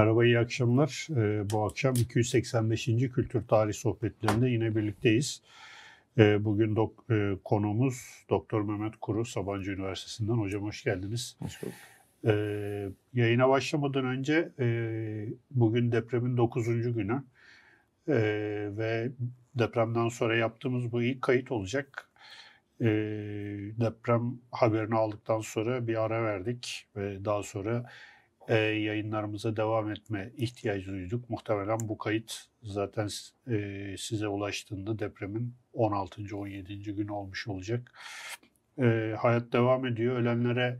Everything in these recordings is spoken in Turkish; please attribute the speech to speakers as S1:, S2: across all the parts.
S1: Merhaba, iyi akşamlar. Ee, bu akşam 285. Kültür Tarih Sohbetlerinde yine birlikteyiz. Ee, bugün dok, e, konuğumuz Doktor Mehmet Kuru, Sabancı Üniversitesi'nden. Hocam hoş geldiniz.
S2: Hoş bulduk.
S1: Ee, yayına başlamadan önce e, bugün depremin 9. günü e, ve depremden sonra yaptığımız bu ilk kayıt olacak. E, deprem haberini aldıktan sonra bir ara verdik ve daha sonra e, yayınlarımıza devam etme ihtiyacı duyduk. Muhtemelen bu kayıt zaten e, size ulaştığında depremin 16. 17. gün olmuş olacak. E, hayat devam ediyor. Ölenlere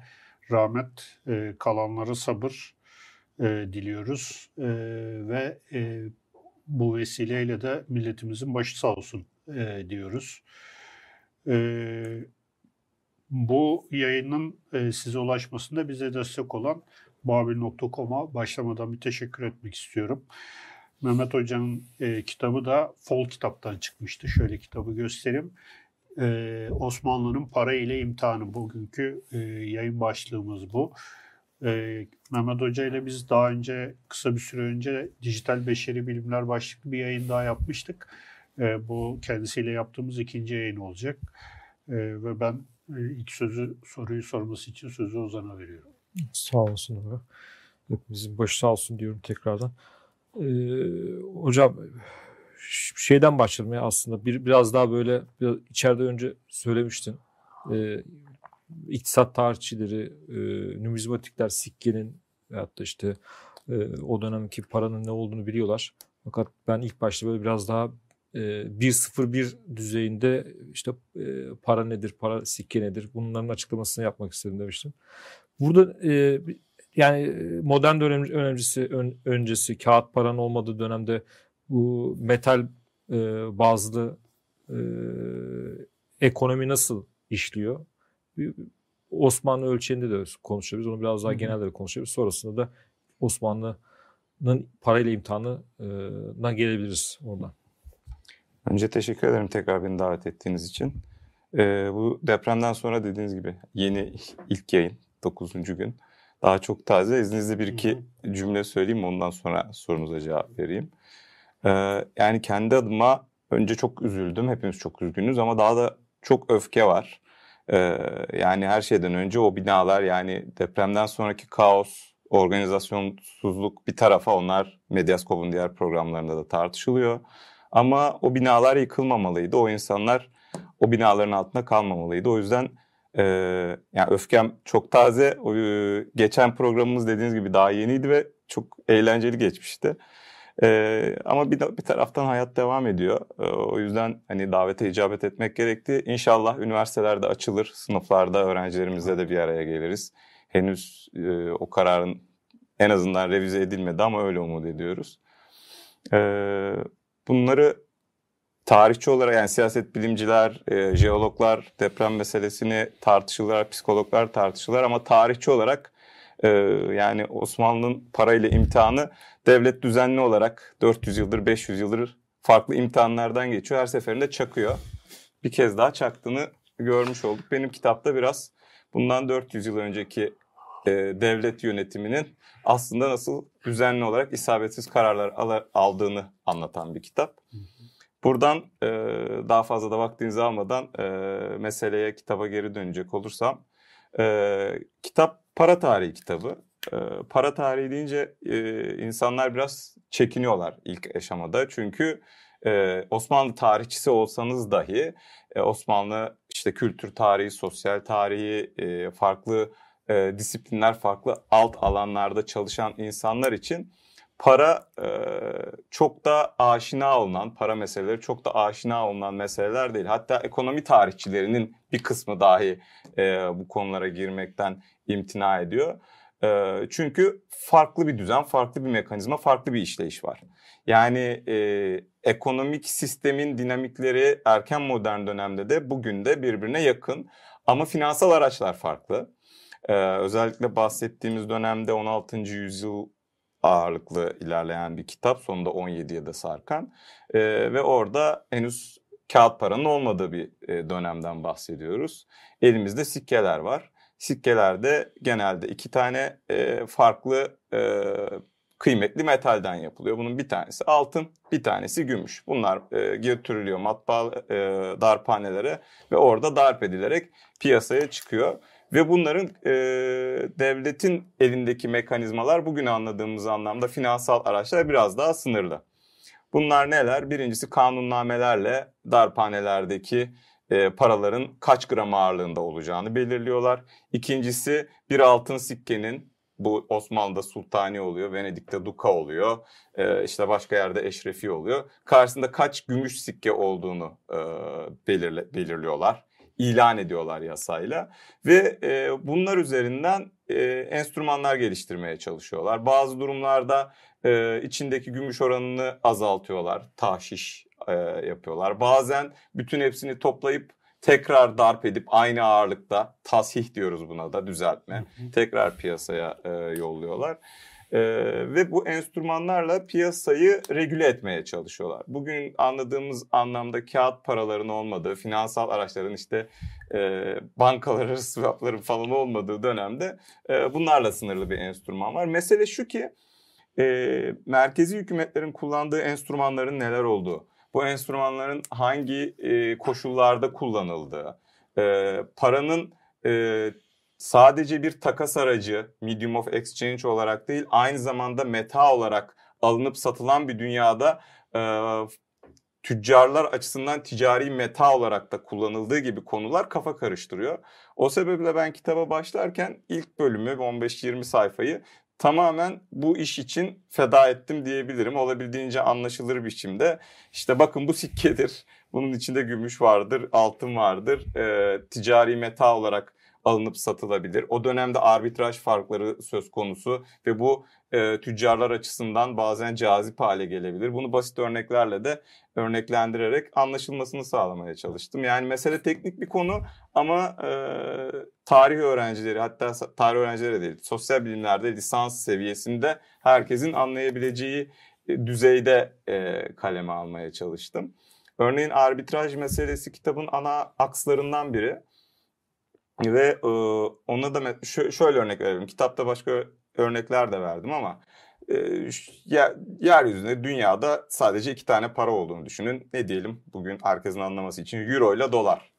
S1: rahmet, e, kalanlara sabır e, diliyoruz e, ve e, bu vesileyle de milletimizin başı sağ olsun e, diyoruz. E, bu yayının e, size ulaşmasında bize destek olan babil.com'a başlamadan bir teşekkür etmek istiyorum. Mehmet Hoca'nın e, kitabı da Fol kitaptan çıkmıştı. Şöyle kitabı göstereyim. E, Osmanlı'nın para ile imtihanı bugünkü e, yayın başlığımız bu. E, Mehmet Hoca ile biz daha önce kısa bir süre önce dijital beşeri bilimler başlıklı bir yayın daha yapmıştık. E, bu kendisiyle yaptığımız ikinci yayın olacak. E, ve ben e, ilk sözü soruyu sorması için sözü Ozan'a veriyorum.
S3: Sağ olsun abi. Hepimizin başı sağ olsun diyorum tekrardan. Ee, hocam şeyden başlayalım ya aslında bir biraz daha böyle biraz içeride önce söylemiştin. Ee, iktisat tarihçileri, e, numizmatikler sikkenin veyahut da işte e, o dönemki paranın ne olduğunu biliyorlar. Fakat ben ilk başta böyle biraz daha e, 1.01 düzeyinde işte e, para nedir, para sikke nedir bunların açıklamasını yapmak istedim demiştim. Burada e, yani modern dönem öncesi ön, öncesi kağıt paranın olmadığı dönemde bu metal e, bazlı e, ekonomi nasıl işliyor? Osmanlı ölçeğinde de konuşabiliriz. Onu biraz daha genelde de konuşabiliriz. Sonrasında da Osmanlı'nın parayla imtihanına gelebiliriz oradan.
S2: Önce teşekkür ederim tekrar beni davet ettiğiniz için. Ee, bu depremden sonra dediğiniz gibi yeni ilk yayın 9. gün. Daha çok taze. İzninizle bir iki cümle söyleyeyim ondan sonra sorunuza cevap vereyim. Ee, yani kendi adıma önce çok üzüldüm. Hepimiz çok üzgünüz ama daha da çok öfke var. Ee, yani her şeyden önce o binalar yani depremden sonraki kaos, organizasyonsuzluk bir tarafa onlar Medyaskop'un diğer programlarında da tartışılıyor. Ama o binalar yıkılmamalıydı. O insanlar o binaların altında kalmamalıydı. O yüzden ee, yani öfkem çok taze. O, e, geçen programımız dediğiniz gibi daha yeniydi ve çok eğlenceli geçmişti. Ee, ama bir, bir taraftan hayat devam ediyor. Ee, o yüzden hani davete icabet etmek gerekti. İnşallah üniversitelerde açılır, sınıflarda öğrencilerimizle de bir araya geliriz. Henüz e, o kararın en azından revize edilmedi ama öyle umut ediyoruz. Ee, bunları tarihçi olarak yani siyaset bilimciler, e, jeologlar deprem meselesini tartışırlar, psikologlar tartışırlar ama tarihçi olarak e, yani Osmanlı'nın parayla imtihanı devlet düzenli olarak 400 yıldır 500 yıldır farklı imtihanlardan geçiyor. Her seferinde çakıyor. Bir kez daha çaktığını görmüş olduk. Benim kitapta biraz bundan 400 yıl önceki e, devlet yönetiminin aslında nasıl düzenli olarak isabetsiz kararlar aldığını anlatan bir kitap. Buradan e, daha fazla da vaktinizi almadan e, meseleye, kitaba geri dönecek olursam. E, kitap para tarihi kitabı. E, para tarihi deyince e, insanlar biraz çekiniyorlar ilk aşamada. Çünkü e, Osmanlı tarihçisi olsanız dahi e, Osmanlı işte kültür tarihi, sosyal tarihi, e, farklı e, disiplinler, farklı alt alanlarda çalışan insanlar için para e, çok da aşina olunan, para meseleleri çok da aşina olunan meseleler değil. Hatta ekonomi tarihçilerinin bir kısmı dahi e, bu konulara girmekten imtina ediyor. E, çünkü farklı bir düzen, farklı bir mekanizma, farklı bir işleyiş var. Yani e, ekonomik sistemin dinamikleri erken modern dönemde de bugün de birbirine yakın. Ama finansal araçlar farklı. Ee, özellikle bahsettiğimiz dönemde 16. yüzyıl ağırlıklı ilerleyen bir kitap. Sonunda 17'ye de sarkan. E, ve orada henüz kağıt paranın olmadığı bir e, dönemden bahsediyoruz. Elimizde sikkeler var. Sikkelerde genelde iki tane e, farklı e, kıymetli metalden yapılıyor. Bunun bir tanesi altın, bir tanesi gümüş. Bunlar e, götürülüyor matbaa e, darphanelere ve orada darp edilerek piyasaya çıkıyor. Ve bunların e, devletin elindeki mekanizmalar bugün anladığımız anlamda finansal araçlar biraz daha sınırlı. Bunlar neler? Birincisi kanunnamelerle darphanelerdeki e, paraların kaç gram ağırlığında olacağını belirliyorlar. İkincisi bir altın sikkenin bu Osmanlı'da sultani oluyor, Venedik'te duka oluyor, e, işte başka yerde eşrefi oluyor. Karşısında kaç gümüş sikke olduğunu e, belirle, belirliyorlar ilan ediyorlar yasayla ve e, bunlar üzerinden e, enstrümanlar geliştirmeye çalışıyorlar. Bazı durumlarda e, içindeki gümüş oranını azaltıyorlar, tahşiş e, yapıyorlar. Bazen bütün hepsini toplayıp tekrar darp edip aynı ağırlıkta tasih diyoruz buna da düzeltme tekrar piyasaya e, yolluyorlar. Ee, ve bu enstrümanlarla piyasayı regüle etmeye çalışıyorlar. Bugün anladığımız anlamda kağıt paraların olmadığı, finansal araçların işte e, bankalar swapların falan olmadığı dönemde e, bunlarla sınırlı bir enstrüman var. Mesele şu ki e, merkezi hükümetlerin kullandığı enstrümanların neler olduğu, bu enstrümanların hangi e, koşullarda kullanıldığı, e, paranın e, sadece bir takas aracı, medium of exchange olarak değil, aynı zamanda meta olarak alınıp satılan bir dünyada e, tüccarlar açısından ticari meta olarak da kullanıldığı gibi konular kafa karıştırıyor. O sebeple ben kitaba başlarken ilk bölümü 15-20 sayfayı tamamen bu iş için feda ettim diyebilirim. Olabildiğince anlaşılır biçimde. İşte bakın bu sikkedir. Bunun içinde gümüş vardır, altın vardır. E, ticari meta olarak alınıp satılabilir. O dönemde arbitraj farkları söz konusu ve bu e, tüccarlar açısından bazen cazip hale gelebilir. Bunu basit örneklerle de örneklendirerek anlaşılmasını sağlamaya çalıştım. Yani mesele teknik bir konu ama e, tarih öğrencileri hatta tarih öğrencileri değil sosyal bilimlerde lisans seviyesinde herkesin anlayabileceği e, düzeyde e, kaleme almaya çalıştım. Örneğin arbitraj meselesi kitabın ana akslarından biri. Ve e, ona da şöyle örnek verelim. Kitapta başka örnekler de verdim ama e, yeryüzünde dünyada sadece iki tane para olduğunu düşünün. Ne diyelim bugün herkesin anlaması için euro ile dolar.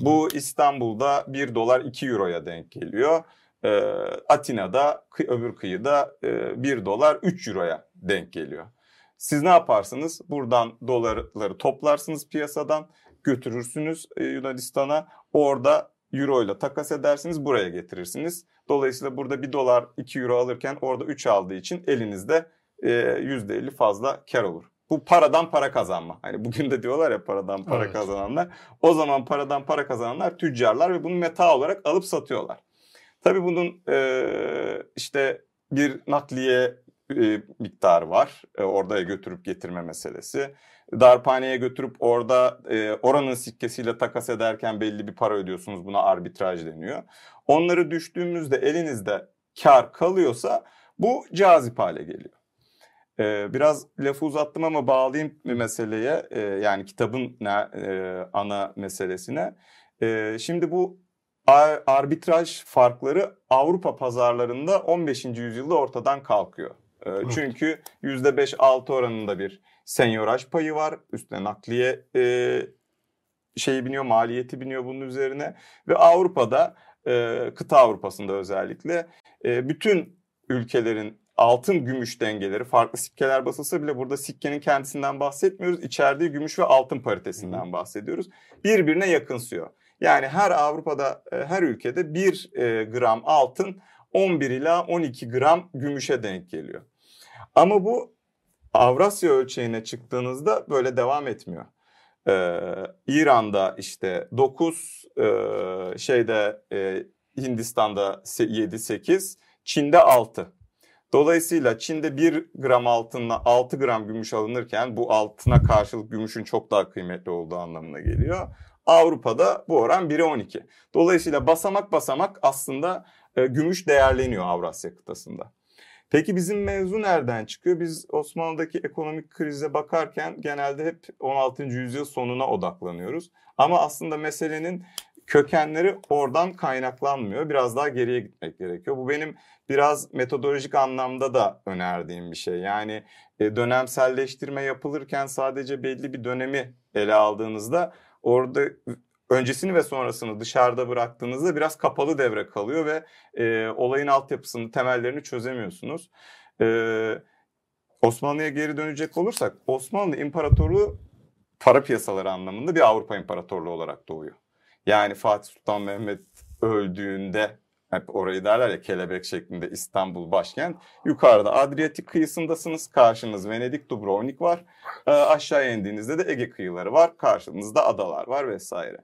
S2: Bu İstanbul'da 1 dolar 2 euroya denk geliyor. E, Atina'da öbür kıyıda e, 1 dolar 3 euroya denk geliyor. Siz ne yaparsınız? Buradan dolarları toplarsınız piyasadan götürürsünüz e, Yunanistan'a. Orada euro ile takas edersiniz buraya getirirsiniz. Dolayısıyla burada 1 dolar 2 euro alırken orada 3 aldığı için elinizde e, %50 fazla kar olur. Bu paradan para kazanma. Hani bugün de diyorlar ya paradan para evet. kazananlar. O zaman paradan para kazananlar tüccarlar ve bunu meta olarak alıp satıyorlar. Tabii bunun e, işte bir nakliye e, miktarı var. E, orada götürüp getirme meselesi darphaneye götürüp orada e, oranın sikkesiyle takas ederken belli bir para ödüyorsunuz. Buna arbitraj deniyor. Onları düştüğümüzde elinizde kar kalıyorsa bu cazip hale geliyor. Ee, biraz lafı uzattım ama bağlayayım meseleye e, yani kitabın ne, e, ana meselesine. E, şimdi bu arbitraj farkları Avrupa pazarlarında 15. yüzyılda ortadan kalkıyor. E, çünkü %5-6 oranında bir senyoraj payı var. Üstüne nakliye e, şeyi biniyor, maliyeti biniyor bunun üzerine. Ve Avrupa'da, e, kıta Avrupa'sında özellikle e, bütün ülkelerin altın gümüş dengeleri farklı sikkeler basılsa bile burada sikkenin kendisinden bahsetmiyoruz. İçerdiği gümüş ve altın paritesinden bahsediyoruz. Birbirine yakınsıyor. Yani her Avrupa'da e, her ülkede 1 e, gram altın 11 ila 12 gram gümüşe denk geliyor. Ama bu Avrasya ölçeğine çıktığınızda böyle devam etmiyor. Ee, İran'da işte 9, e, şeyde e, Hindistan'da 7-8, Çin'de 6. Dolayısıyla Çin'de 1 gram altınla 6 gram gümüş alınırken bu altına karşılık gümüşün çok daha kıymetli olduğu anlamına geliyor. Avrupa'da bu oran 1'e 12. Dolayısıyla basamak basamak aslında e, gümüş değerleniyor Avrasya kıtasında. Peki bizim mevzu nereden çıkıyor? Biz Osmanlı'daki ekonomik krize bakarken genelde hep 16. yüzyıl sonuna odaklanıyoruz. Ama aslında meselenin kökenleri oradan kaynaklanmıyor. Biraz daha geriye gitmek gerekiyor. Bu benim biraz metodolojik anlamda da önerdiğim bir şey. Yani e, dönemselleştirme yapılırken sadece belli bir dönemi ele aldığınızda orada öncesini ve sonrasını dışarıda bıraktığınızda biraz kapalı devre kalıyor ve e, olayın altyapısını, temellerini çözemiyorsunuz. E, Osmanlı'ya geri dönecek olursak Osmanlı İmparatorluğu para piyasaları anlamında bir Avrupa İmparatorluğu olarak doğuyor. Yani Fatih Sultan Mehmet öldüğünde hep orayı derler ya kelebek şeklinde İstanbul başkent. Yukarıda Adriyatik kıyısındasınız. Karşınız Venedik, Dubrovnik var. E, aşağıya indiğinizde de Ege kıyıları var. Karşınızda adalar var vesaire.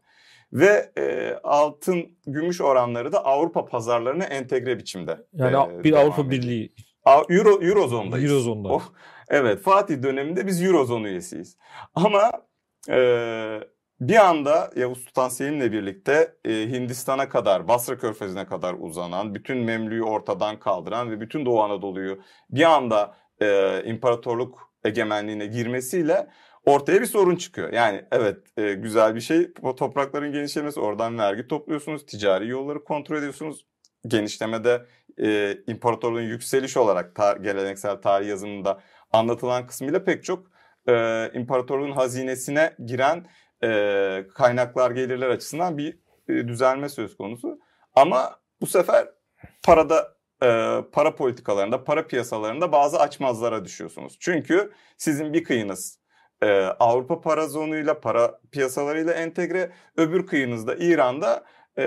S2: Ve e, altın gümüş oranları da Avrupa pazarlarına entegre biçimde.
S3: Yani
S2: e,
S3: bir Avrupa
S2: ediyor.
S3: Birliği
S2: Euro, Eurozon'dayız.
S3: Eurozon'da.
S2: Oh, evet Fatih döneminde biz Eurozone üyesiyiz. Ama e, bir anda Yavuz Sultan Selim'le birlikte e, Hindistan'a kadar, Basra Körfezi'ne kadar uzanan, bütün Memlü'yü ortadan kaldıran ve bütün Doğu Anadolu'yu bir anda e, imparatorluk egemenliğine girmesiyle ortaya bir sorun çıkıyor. Yani evet e, güzel bir şey toprakların genişlemesi oradan vergi topluyorsunuz, ticari yolları kontrol ediyorsunuz. Genişlemede e, imparatorluğun yükseliş olarak tar- geleneksel tarih yazımında anlatılan kısmıyla pek çok e, imparatorluğun hazinesine giren e, kaynaklar gelirler açısından bir e, düzelme söz konusu. Ama bu sefer parada e, para politikalarında, para piyasalarında bazı açmazlara düşüyorsunuz. Çünkü sizin bir kıyınız e, Avrupa para zonuyla, para piyasalarıyla entegre, öbür kıyınızda İran'da e,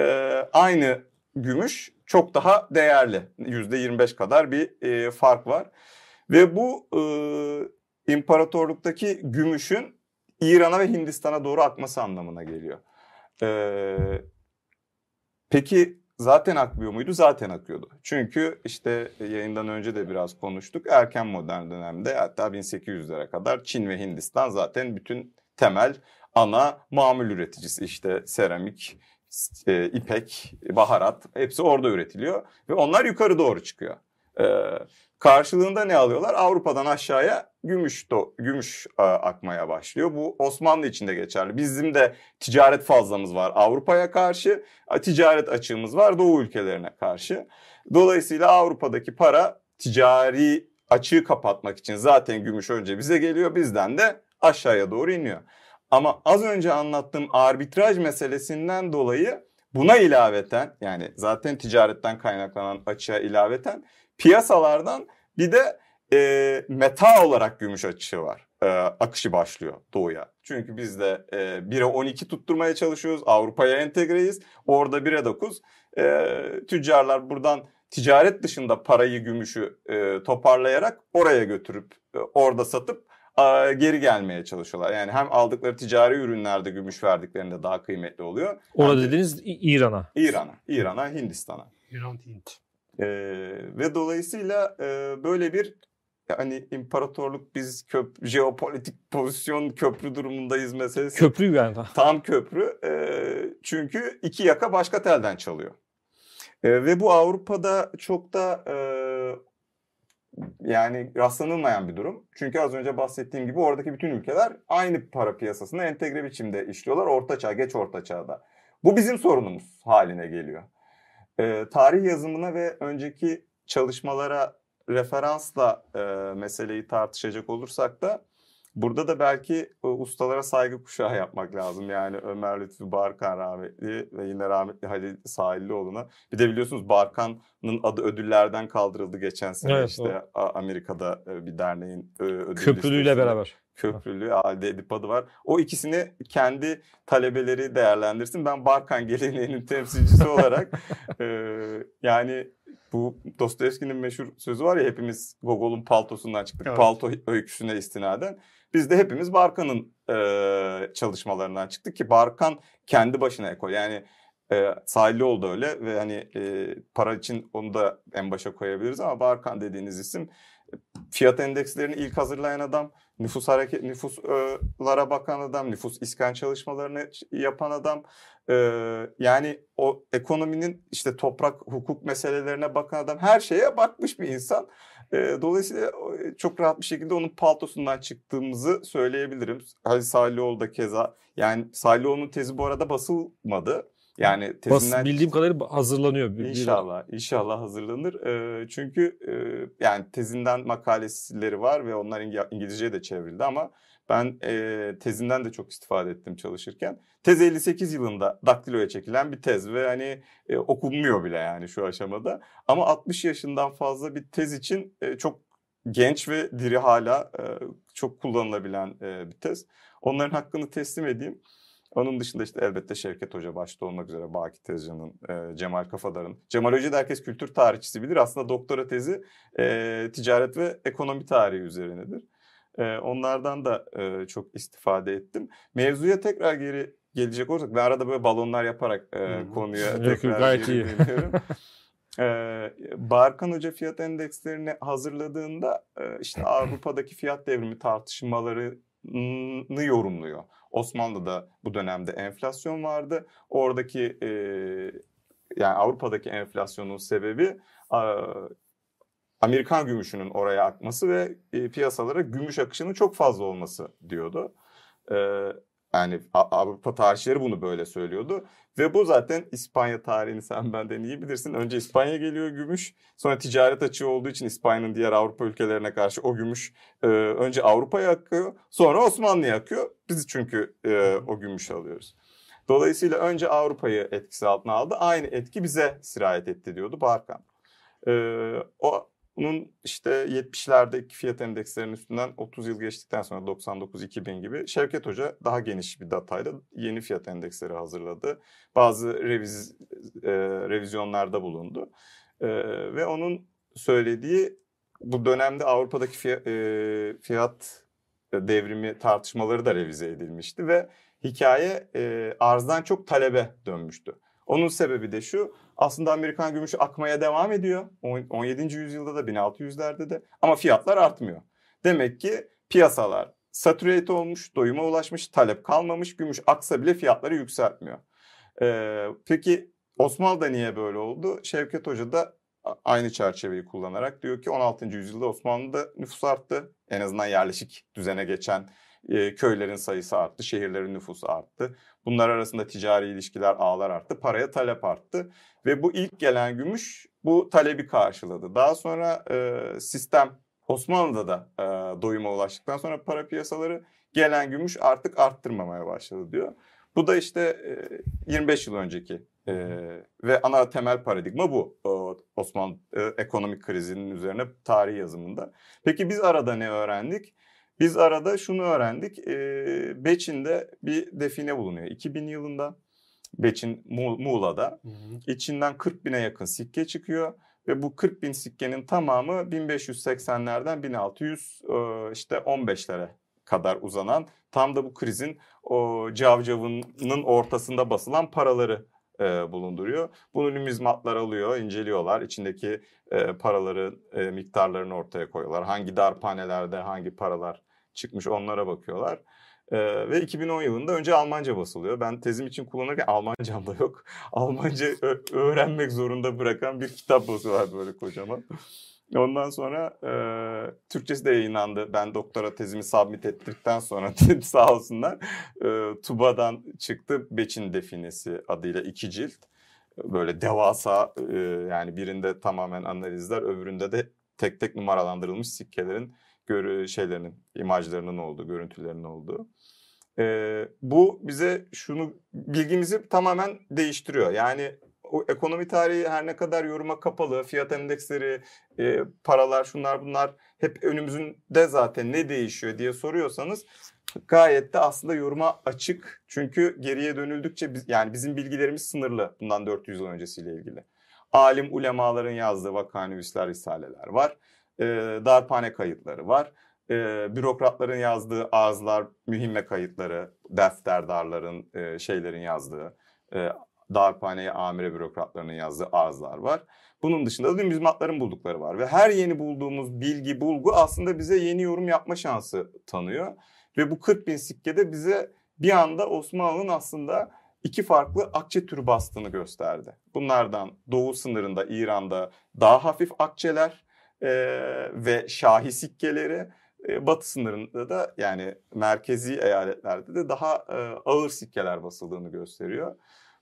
S2: aynı gümüş çok daha değerli. %25 kadar bir e, fark var. Ve bu e, imparatorluktaki gümüşün İran'a ve Hindistan'a doğru akması anlamına geliyor. Ee, peki zaten akmıyor muydu? Zaten akıyordu. Çünkü işte yayından önce de biraz konuştuk. Erken modern dönemde hatta 1800'lere kadar Çin ve Hindistan zaten bütün temel ana mamul üreticisi. İşte seramik, e, ipek, baharat hepsi orada üretiliyor. Ve onlar yukarı doğru çıkıyor. Ee, Karşılığında ne alıyorlar? Avrupa'dan aşağıya gümüş do, gümüş a, akmaya başlıyor. Bu Osmanlı için de geçerli. Bizim de ticaret fazlamız var Avrupa'ya karşı, ticaret açığımız var Doğu ülkelerine karşı. Dolayısıyla Avrupa'daki para ticari açığı kapatmak için zaten gümüş önce bize geliyor, bizden de aşağıya doğru iniyor. Ama az önce anlattığım arbitraj meselesinden dolayı buna ilaveten yani zaten ticaretten kaynaklanan açığa ilaveten piyasalardan bir de e, meta olarak gümüş açışı var. E, akışı başlıyor doğuya. Çünkü biz de e, 1'e 12 tutturmaya çalışıyoruz. Avrupa'ya entegreyiz. Orada 1'e 9. E, tüccarlar buradan ticaret dışında parayı, gümüşü e, toparlayarak oraya götürüp e, orada satıp e, geri gelmeye çalışıyorlar. Yani hem aldıkları ticari ürünlerde gümüş verdiklerinde daha kıymetli oluyor.
S3: Orada dediğiniz İran'a.
S2: İran'a, İran'a, Hindistan'a.
S1: İran Hint.
S2: Ee, ve dolayısıyla e, böyle bir hani imparatorluk biz köp jeopolitik pozisyon köprü durumundayız meselesi.
S3: Köprü yani.
S2: Tam köprü. E, çünkü iki yaka başka telden çalıyor. E, ve bu Avrupa'da çok da e, yani rastlanılmayan bir durum. Çünkü az önce bahsettiğim gibi oradaki bütün ülkeler aynı para piyasasında entegre biçimde işliyorlar. Orta çağ, geç orta çağda. Bu bizim sorunumuz haline geliyor. E, tarih yazımına ve önceki çalışmalara referansla e, meseleyi tartışacak olursak da burada da belki e, ustalara saygı kuşağı yapmak lazım. Yani Ömer Lütfü Barkan rahmetli ve yine rahmetli Halil Sahillioğlu'na. Bir de biliyorsunuz Barkan'ın adı ödüllerden kaldırıldı geçen sene
S3: Evet,
S2: işte A- Amerika'da e, bir derneğin e, ödül
S3: Köprülüyle beraber.
S2: Köprülü halde Edip adı var. O ikisini kendi talebeleri değerlendirsin. Ben Barkan geleneğinin temsilcisi olarak e, yani bu Dostoyevski'nin meşhur sözü var ya hepimiz Gogol'un paltosundan çıktık.
S1: Evet.
S2: Palto öyküsüne istinaden. Biz de hepimiz Barkan'ın e, çalışmalarından çıktık ki Barkan kendi başına ekol. Yani e, Sahilioğlu da öyle ve hani e, para için onu da en başa koyabiliriz ama Barkan dediğiniz isim fiyat endekslerini ilk hazırlayan adam, nüfus hareket nüfuslara bakan adam, nüfus iskan çalışmalarını yapan adam. E, yani o ekonominin işte toprak hukuk meselelerine bakan adam, her şeye bakmış bir insan. E, dolayısıyla e, çok rahat bir şekilde onun paltosundan çıktığımızı söyleyebilirim. Halil Sahilioğlu da keza. Yani Sahilioğlu'nun tezi bu arada basılmadı. Yani
S3: tezinden... Bas, bildiğim kadarıyla hazırlanıyor.
S2: Bir, inşallah, inşallah hazırlanır. E, çünkü e, yani tezinden makaleleri var ve onlar İngilizceye de çevrildi ama ben e, tezinden de çok istifade ettim çalışırken. Tez 58 yılında daktiloya çekilen bir tez ve hani e, okunmuyor bile yani şu aşamada. Ama 60 yaşından fazla bir tez için e, çok genç ve diri hala e, çok kullanılabilen e, bir tez. Onların hakkını teslim edeyim. Onun dışında işte elbette Şevket Hoca başta olmak üzere Baki Tezcan'ın, e, Cemal Kafadar'ın. Cemal Hoca da herkes kültür tarihçisi bilir. Aslında doktora tezi e, ticaret ve ekonomi tarihi üzerinedir. E, onlardan da e, çok istifade ettim. Mevzuya tekrar geri gelecek olursak ben arada böyle balonlar yaparak e, konuya tekrar gayet geri dönüyorum. Ee, Barkan Hoca fiyat endekslerini hazırladığında işte Avrupa'daki fiyat devrimi tartışmalarını yorumluyor. Osmanlı'da bu dönemde enflasyon vardı. Oradaki e, yani Avrupa'daki enflasyonun sebebi Amerikan gümüşünün oraya akması ve e, piyasalara gümüş akışının çok fazla olması diyordu. E, yani Avrupa tarihçileri bunu böyle söylüyordu. Ve bu zaten İspanya tarihini sen benden iyi bilirsin. Önce İspanya geliyor gümüş. Sonra ticaret açığı olduğu için İspanya'nın diğer Avrupa ülkelerine karşı o gümüş e, önce Avrupa'ya akıyor. Sonra Osmanlı'ya akıyor. Biz çünkü e, o gümüş alıyoruz. Dolayısıyla önce Avrupa'yı etkisi altına aldı. Aynı etki bize sirayet etti diyordu Barkan. E, o bunun işte 70'lerdeki fiyat endekslerinin üstünden 30 yıl geçtikten sonra 99-2000 gibi Şevket Hoca daha geniş bir datayla yeni fiyat endeksleri hazırladı. Bazı reviz, e, revizyonlarda bulundu. E, ve onun söylediği bu dönemde Avrupa'daki fiyat, e, fiyat devrimi tartışmaları da revize edilmişti ve hikaye e, arzdan çok talebe dönmüştü. Onun sebebi de şu aslında Amerikan gümüşü akmaya devam ediyor. 17. yüzyılda da 1600'lerde de ama fiyatlar artmıyor. Demek ki piyasalar saturate olmuş, doyuma ulaşmış, talep kalmamış, gümüş aksa bile fiyatları yükseltmiyor. Ee, peki Osmanlı'da niye böyle oldu? Şevket Hoca da aynı çerçeveyi kullanarak diyor ki 16. yüzyılda Osmanlı'da nüfus arttı. En azından yerleşik düzene geçen köylerin sayısı arttı, şehirlerin nüfusu arttı. Bunlar arasında ticari ilişkiler, ağlar arttı, paraya talep arttı. Ve bu ilk gelen gümüş bu talebi karşıladı. Daha sonra sistem Osmanlı'da da doyuma ulaştıktan sonra para piyasaları gelen gümüş artık arttırmamaya başladı diyor. Bu da işte e, 25 yıl önceki ve ana temel paradigma bu Osmanlı ekonomik krizinin üzerine tarih yazımında. Peki biz arada ne öğrendik? Biz arada şunu öğrendik. E, Beçin'de bir define bulunuyor. 2000 yılında Beçin Muğla'da. Hı hı. İçinden 40 bine yakın sikke çıkıyor. Ve bu 40 bin sikkenin tamamı 1580'lerden 1600 işte 15'lere kadar uzanan tam da bu krizin o cavcavının ortasında basılan paraları e, bulunduruyor. Bunu numizmatlar alıyor, inceliyorlar. İçindeki e, paraları, e, miktarlarını ortaya koyuyorlar. Hangi darphanelerde hangi paralar çıkmış onlara bakıyorlar. Ee, ve 2010 yılında önce Almanca basılıyor. Ben tezim için kullanırken Almancam da yok. Almanca öğrenmek zorunda bırakan bir kitap basıyorlar böyle kocaman. Ondan sonra e, Türkçesi de yayınlandı. Ben doktora tezimi submit ettikten sonra sağ olsunlar. E, Tuba'dan çıktı Beçin Definesi adıyla iki cilt. Böyle devasa e, yani birinde tamamen analizler öbüründe de tek tek numaralandırılmış sikkelerin görü şeylerinin, imajlarının olduğu, görüntülerinin olduğu. Ee, bu bize şunu bilgimizi tamamen değiştiriyor. Yani o ekonomi tarihi her ne kadar yoruma kapalı, fiyat endeksleri, e, paralar, şunlar bunlar hep önümüzünde zaten ne değişiyor diye soruyorsanız gayet de aslında yoruma açık. Çünkü geriye dönüldükçe biz, yani bizim bilgilerimiz sınırlı bundan 400 yıl öncesiyle ilgili. Alim ulemaların yazdığı vakanüvisler, risaleler var e, darphane kayıtları var. E, bürokratların yazdığı ağızlar, mühimme kayıtları, defterdarların, e, şeylerin yazdığı, e, darphaneye amire bürokratlarının yazdığı ağızlar var. Bunun dışında da numizmatların buldukları var. Ve her yeni bulduğumuz bilgi, bulgu aslında bize yeni yorum yapma şansı tanıyor. Ve bu 40 bin sikkede bize bir anda Osmanlı'nın aslında iki farklı akçe türü bastığını gösterdi. Bunlardan doğu sınırında İran'da daha hafif akçeler, e, ve şahi sikkeleri e, batı sınırında da yani merkezi eyaletlerde de daha e, ağır sikkeler basıldığını gösteriyor.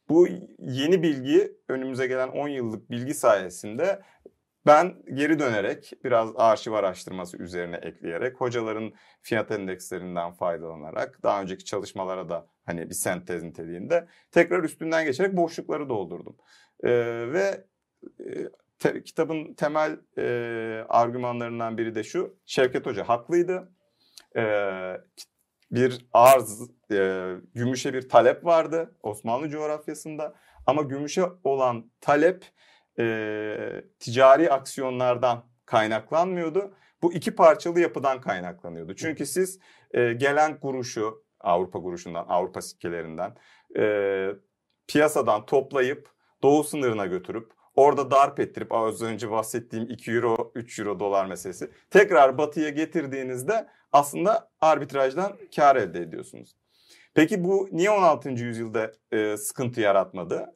S2: Bu yeni bilgi önümüze gelen 10 yıllık bilgi sayesinde ben geri dönerek biraz arşiv araştırması üzerine ekleyerek hocaların fiyat endekslerinden faydalanarak daha önceki çalışmalara da hani bir sentez niteliğinde tekrar üstünden geçerek boşlukları doldurdum. Ee, ve e, te, kitabın temel e, argümanlarından biri de şu Şevket Hoca haklıydı. Ee, bir arz, e, gümüşe bir talep vardı Osmanlı coğrafyasında ama gümüşe olan talep e, ticari aksiyonlardan kaynaklanmıyordu. Bu iki parçalı yapıdan kaynaklanıyordu. Çünkü siz e, gelen kuruşu Avrupa kuruşundan, Avrupa sikkelerinden e, piyasadan toplayıp doğu sınırına götürüp orada darp ettirip az önce bahsettiğim 2 euro, 3 euro dolar meselesi tekrar batıya getirdiğinizde aslında arbitrajdan kar elde ediyorsunuz. Peki bu niye 16. yüzyılda e, sıkıntı yaratmadı?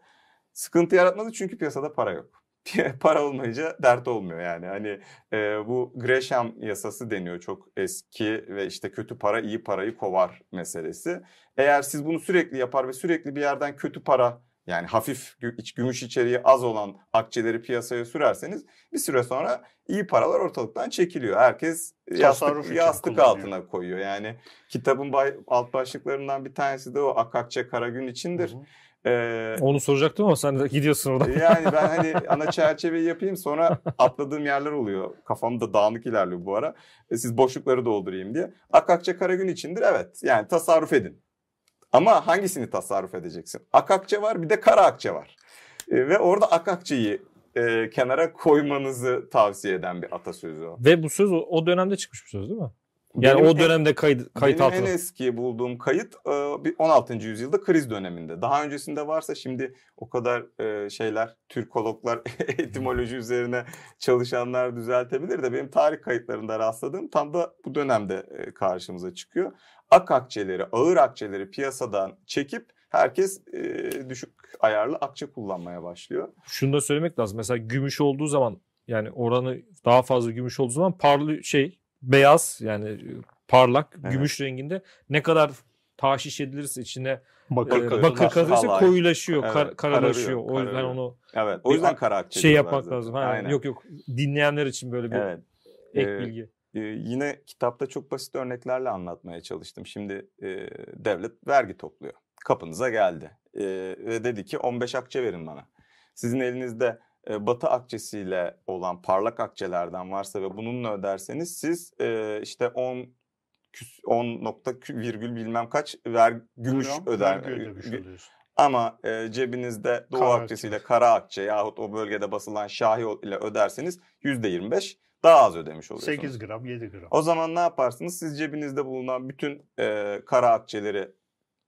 S2: Sıkıntı yaratmadı çünkü piyasada para yok. para olmayınca dert olmuyor yani. Hani e, bu Gresham yasası deniyor çok eski ve işte kötü para iyi parayı kovar meselesi. Eğer siz bunu sürekli yapar ve sürekli bir yerden kötü para yani hafif gümüş içeriği az olan akçeleri piyasaya sürerseniz bir süre sonra iyi paralar ortalıktan çekiliyor. Herkes yastık, yastık altına koyuyor. Yani kitabın bay, alt başlıklarından bir tanesi de o Akakçe Karagün içindir. Hı hı.
S3: Ee, Onu soracaktım ama sen de gidiyorsun orada.
S2: Yani ben hani ana çerçeveyi yapayım sonra atladığım yerler oluyor. Kafam da dağınık ilerliyor bu ara. E, siz boşlukları doldurayım diye. Akakçe Karagün içindir evet yani tasarruf edin. Ama hangisini tasarruf edeceksin? Akakçe var bir de kara akçe var. E, ve orada akakçeyi e, kenara koymanızı tavsiye eden bir atasözü o.
S3: Ve bu söz o dönemde çıkmış bir söz değil mi? Yani benim o dönemde kayıt, kayıt
S2: benim
S3: altına.
S2: en eski bulduğum kayıt 16. yüzyılda kriz döneminde. Daha öncesinde varsa şimdi o kadar şeyler, Türkologlar etimoloji üzerine çalışanlar düzeltebilir de benim tarih kayıtlarında rastladığım tam da bu dönemde karşımıza çıkıyor. Ak akçeleri, ağır akçeleri piyasadan çekip herkes düşük ayarlı akçe kullanmaya başlıyor.
S3: Şunu da söylemek lazım. Mesela gümüş olduğu zaman yani oranı daha fazla gümüş olduğu zaman parlı şey beyaz yani parlak evet. gümüş renginde ne kadar taşiş edilirse içine bakır, e, bakır katılırsa koyulaşıyor, evet, kar, karalaşıyor. o yüzden kararıyor. onu
S2: Evet. O yüzden kara
S3: şey yapmak zaten. lazım. Aynen. Yok yok. Dinleyenler için böyle bir evet. ek ee, bilgi.
S2: E, yine kitapta çok basit örneklerle anlatmaya çalıştım. Şimdi e, devlet vergi topluyor. Kapınıza geldi. E, ve dedi ki 15 akçe verin bana. Sizin elinizde batı akçesiyle olan parlak akçelerden varsa ve bununla öderseniz siz işte 10 10 nokta virgül bilmem kaç ver gümüş Gram, öder. Ama e, cebinizde doğu kara akçesiyle akçe. kara akçe yahut o bölgede basılan şahi ile öderseniz %25 daha az ödemiş oluyorsunuz.
S1: 8 gram 7 gram.
S2: O zaman ne yaparsınız? Siz cebinizde bulunan bütün e, kara akçeleri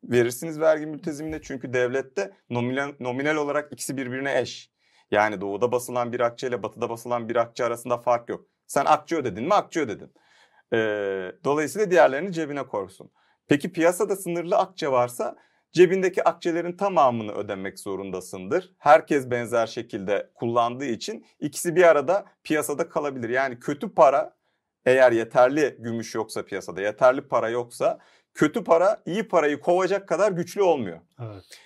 S2: verirsiniz vergi mültezimine. Çünkü devlette nominal, nominal olarak ikisi birbirine eş. Yani doğuda basılan bir akçe ile batıda basılan bir akçe arasında fark yok. Sen akçe ödedin mi akçe ödedin. Ee, dolayısıyla diğerlerini cebine korsun. Peki piyasada sınırlı akçe varsa cebindeki akçelerin tamamını ödemek zorundasındır. Herkes benzer şekilde kullandığı için ikisi bir arada piyasada kalabilir. Yani kötü para eğer yeterli gümüş yoksa piyasada, yeterli para yoksa kötü para iyi parayı kovacak kadar güçlü olmuyor.
S1: Evet.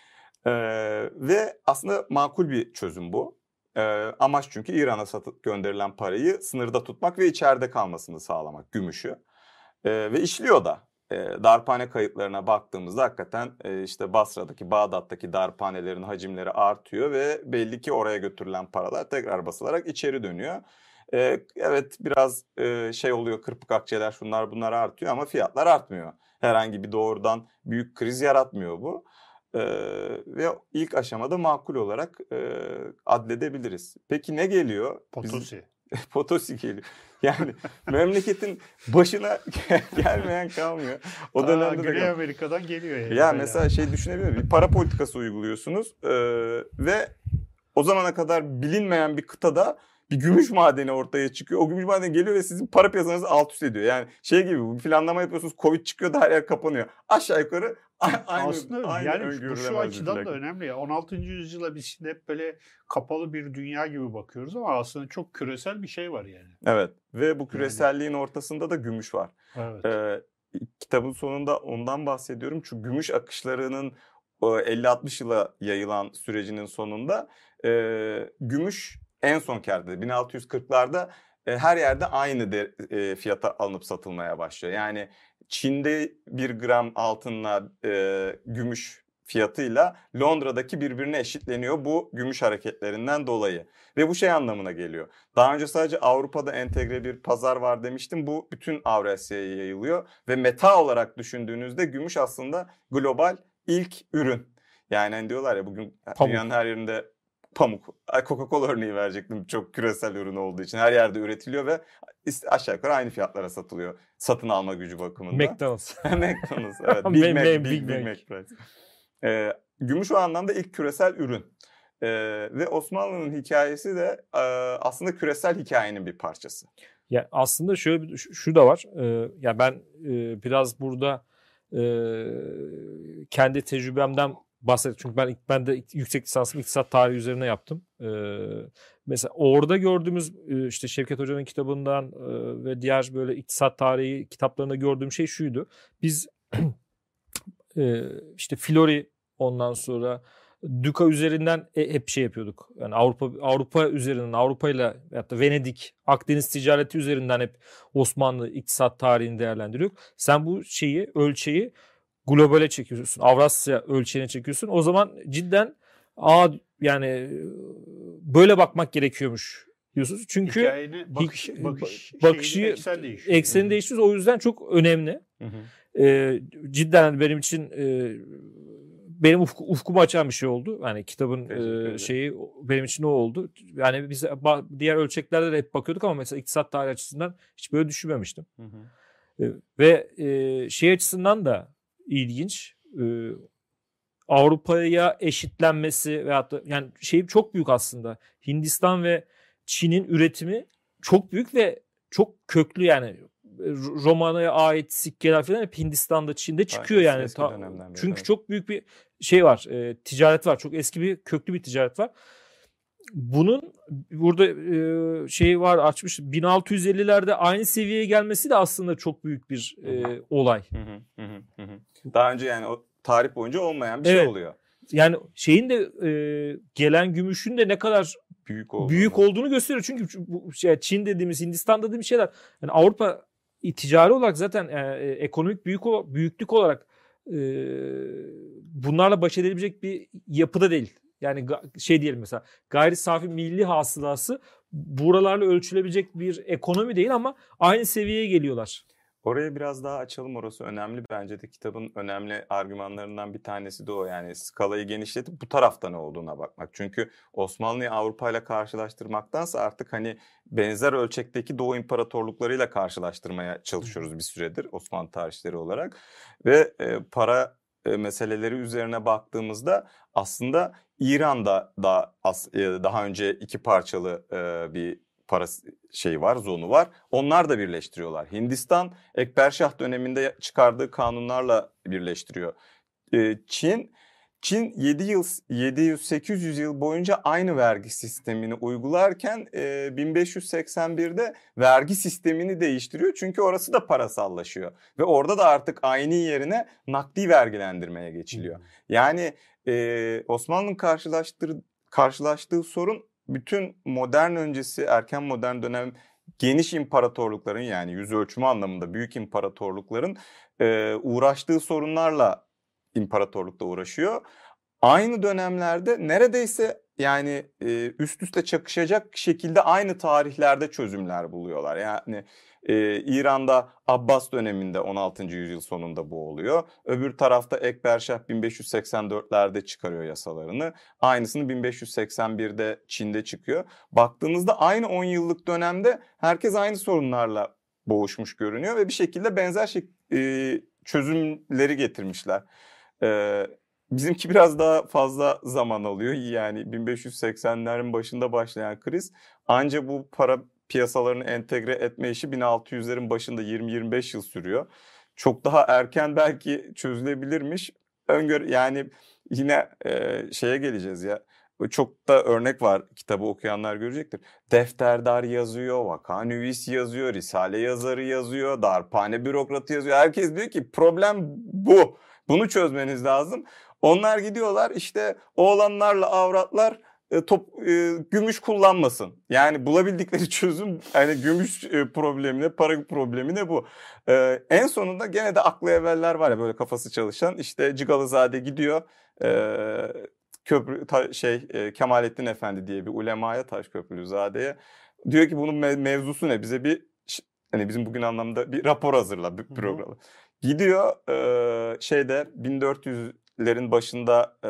S2: Ee, ve aslında makul bir çözüm bu. Ee, amaç çünkü İran'a satıp gönderilen parayı sınırda tutmak ve içeride kalmasını sağlamak gümüşü. Ee, ve işliyor da. Ee, darphane kayıtlarına baktığımızda hakikaten e, işte Basra'daki, Bağdat'taki darphanelerin hacimleri artıyor ve belli ki oraya götürülen paralar tekrar basılarak içeri dönüyor. Ee, evet biraz e, şey oluyor kırpık akçeler şunlar bunlar artıyor ama fiyatlar artmıyor. Herhangi bir doğrudan büyük kriz yaratmıyor bu. Ee, ve ilk aşamada makul olarak e, adledebiliriz. Peki ne geliyor?
S1: Potosi.
S2: Potosi geliyor. Yani memleketin başına gelmeyen kalmıyor.
S1: O dönemde Aa, Güney de Amerika'dan geliyor
S2: yani. Ya mesela şey düşünebilir Bir para politikası uyguluyorsunuz e, ve o zamana kadar bilinmeyen bir kıtada bir gümüş madeni ortaya çıkıyor. O gümüş madeni geliyor ve sizin para piyasanızı alt üst ediyor. Yani şey gibi bir planlama yapıyorsunuz. Covid çıkıyor da her yer kapanıyor. Aşağı yukarı aynı,
S1: Aslında aynı yani bu şu açıdan da önemli ya. 16. yüzyıla biz şimdi hep böyle kapalı bir dünya gibi bakıyoruz ama aslında çok küresel bir şey var yani.
S2: Evet ve bu küreselliğin yani. ortasında da gümüş var.
S1: Evet.
S2: Ee, kitabın sonunda ondan bahsediyorum. Çünkü gümüş akışlarının 50-60 yıla yayılan sürecinin sonunda e, gümüş en son kârda 1640'larda e, her yerde aynı de, e, fiyata alınıp satılmaya başlıyor. Yani Çin'de bir gram altınla e, gümüş fiyatıyla Londra'daki birbirine eşitleniyor bu gümüş hareketlerinden dolayı. Ve bu şey anlamına geliyor. Daha önce sadece Avrupa'da entegre bir pazar var demiştim. Bu bütün Avrasya'ya yayılıyor ve meta olarak düşündüğünüzde gümüş aslında global ilk ürün. Yani hani diyorlar ya bugün
S3: Pamuk.
S2: dünyanın her yerinde pamuk. Coca-Cola örneği verecektim çok küresel ürün olduğu için. Her yerde üretiliyor ve aşağı yukarı aynı fiyatlara satılıyor. Satın alma gücü bakımından.
S3: McDonald's.
S2: McDonald's evet. Big Mac, Big,
S3: Big
S2: Big
S3: Mac.
S2: Mac. Ee, gümüş o anlamda ilk küresel ürün. Ee, ve Osmanlı'nın hikayesi de e, aslında küresel hikayenin bir parçası.
S3: Ya aslında şöyle bir şu, şu da var. Ee, ya ben e, biraz burada e, kendi tecrübemden bahsedeyim. Çünkü ben ben de yüksek lisansımı iktisat tarihi üzerine yaptım. Ee, mesela orada gördüğümüz e, işte Şevket Hoca'nın kitabından e, ve diğer böyle iktisat tarihi kitaplarında gördüğüm şey şuydu. Biz e, işte Flori ondan sonra Duka üzerinden e- hep şey yapıyorduk. Yani Avrupa Avrupa üzerinden Avrupa ile da Venedik, Akdeniz ticareti üzerinden hep Osmanlı iktisat tarihini değerlendiriyorduk. Sen bu şeyi, ölçeği globale çekiyorsun. Avrasya ölçeğine çekiyorsun. O zaman cidden aa yani böyle bakmak gerekiyormuş diyorsunuz. Çünkü
S1: bakış,
S3: Hik-
S1: bakış,
S3: bakışı-
S1: eksen değişiyor.
S3: ekseni değiştiriyoruz. O yüzden çok önemli. Ee, cidden benim için e, benim ufku, ufkumu açan bir şey oldu. Yani kitabın e, şeyi benim için o oldu. Yani biz diğer ölçeklerde de hep bakıyorduk ama mesela iktisat tarihi açısından hiç böyle düşünmemiştim. E, Ve e, şey açısından da ilginç. E, Avrupa'ya eşitlenmesi veyahut da yani şey çok büyük aslında. Hindistan ve Çin'in üretimi çok büyük ve çok köklü yani. Roma'ya ait sikkeler falan hep Hindistan'da, Çin'de çıkıyor
S2: eski-
S3: yani. Ta- çünkü
S2: evet.
S3: çok büyük bir şey var. e, ticaret var. Çok eski bir köklü bir ticaret var. Bunun burada e, şey var açmış 1650'lerde aynı seviyeye gelmesi de aslında çok büyük bir e, olay.
S2: Hı hı, hı. Daha önce yani o tarih boyunca olmayan bir şey
S3: Evet.
S2: oluyor.
S3: Yani şeyin de e, gelen gümüşün de ne kadar
S2: Büyük olduğunu.
S3: büyük olduğunu gösteriyor. Çünkü bu şey, Çin dediğimiz, Hindistan dediğimiz şeyler yani Avrupa ticari olarak zaten e, e, ekonomik büyük büyüklük olarak e, bunlarla baş edilebilecek bir yapıda değil. Yani şey diyelim mesela gayri safi milli hasılası buralarla ölçülebilecek bir ekonomi değil ama aynı seviyeye geliyorlar.
S2: Orayı biraz daha açalım orası önemli. Bence de kitabın önemli argümanlarından bir tanesi de o. Yani skalayı genişletip bu tarafta ne olduğuna bakmak. Çünkü Osmanlı'yı Avrupa ile karşılaştırmaktansa artık hani benzer ölçekteki Doğu imparatorluklarıyla karşılaştırmaya çalışıyoruz bir süredir Osmanlı tarihçileri olarak. Ve e, para e, meseleleri üzerine baktığımızda aslında İran'da da as- e, daha önce iki parçalı e, bir para şeyi var, zonu var. Onlar da birleştiriyorlar. Hindistan Ekberşah döneminde çıkardığı kanunlarla birleştiriyor. Ee, Çin Çin 7 yıl 700-800 yıl boyunca aynı vergi sistemini uygularken e, 1581'de vergi sistemini değiştiriyor. Çünkü orası da parasallaşıyor ve orada da artık aynı yerine nakdi vergilendirmeye geçiliyor. Yani e, Osmanlı'nın karşılaştığı karşılaştığı sorun bütün modern öncesi erken modern dönem geniş imparatorlukların yani yüz ölçümü anlamında büyük imparatorlukların e, uğraştığı sorunlarla imparatorlukta uğraşıyor. Aynı dönemlerde neredeyse yani e, üst üste çakışacak şekilde aynı tarihlerde çözümler buluyorlar. Yani e, İran'da Abbas döneminde 16. yüzyıl sonunda bu oluyor. Öbür tarafta Ekberşah 1584'lerde çıkarıyor yasalarını. Aynısını 1581'de Çin'de çıkıyor. Baktığınızda aynı 10 yıllık dönemde herkes aynı sorunlarla boğuşmuş görünüyor ve bir şekilde benzer şey, e, çözümleri getirmişler. E, bizimki biraz daha fazla zaman alıyor. Yani 1580'lerin başında başlayan kriz anca bu para piyasalarını entegre etme işi 1600'lerin başında 20-25 yıl sürüyor. Çok daha erken belki çözülebilirmiş. Öngör yani yine e, şeye geleceğiz ya. Çok da örnek var kitabı okuyanlar görecektir. Defterdar yazıyor, vakanüvis yazıyor, risale yazarı yazıyor, darphane bürokratı yazıyor. Herkes diyor ki problem bu. Bunu çözmeniz lazım. Onlar gidiyorlar işte oğlanlarla avratlar e, top e, gümüş kullanmasın. Yani bulabildikleri çözüm hani gümüş e, problemine, para problemine bu. E, en sonunda gene de aklı evveller var ya böyle kafası çalışan işte Cigalızade gidiyor. E, köprü ta, şey e, Kemalettin Efendi diye bir ulemaya Taşköprülüzade'ye diyor ki bunun me- mevzusu ne? Bize bir hani bizim bugün anlamda bir rapor hazırla bir programı. Gidiyor e, şeyde 1400'lerin başında e,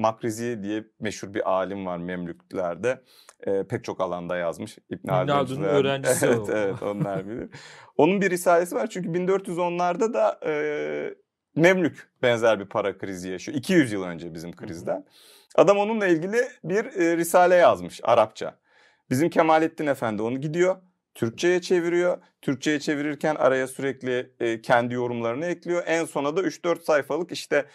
S2: Makrizi diye meşhur bir alim var Memlüklerde. E, pek çok alanda yazmış. İbn
S3: Haldun'un öğrencisi
S2: evet,
S3: o.
S2: Evet onlar bilir. Onun bir risalesi var çünkü 1410'larda da e, Memlük benzer bir para krizi yaşıyor. 200 yıl önce bizim krizden. Adam onunla ilgili bir e, risale yazmış Arapça. Bizim Kemalettin Efendi onu gidiyor. Türkçe'ye çeviriyor. Türkçe'ye çevirirken araya sürekli e, kendi yorumlarını ekliyor. En sona da 3-4 sayfalık işte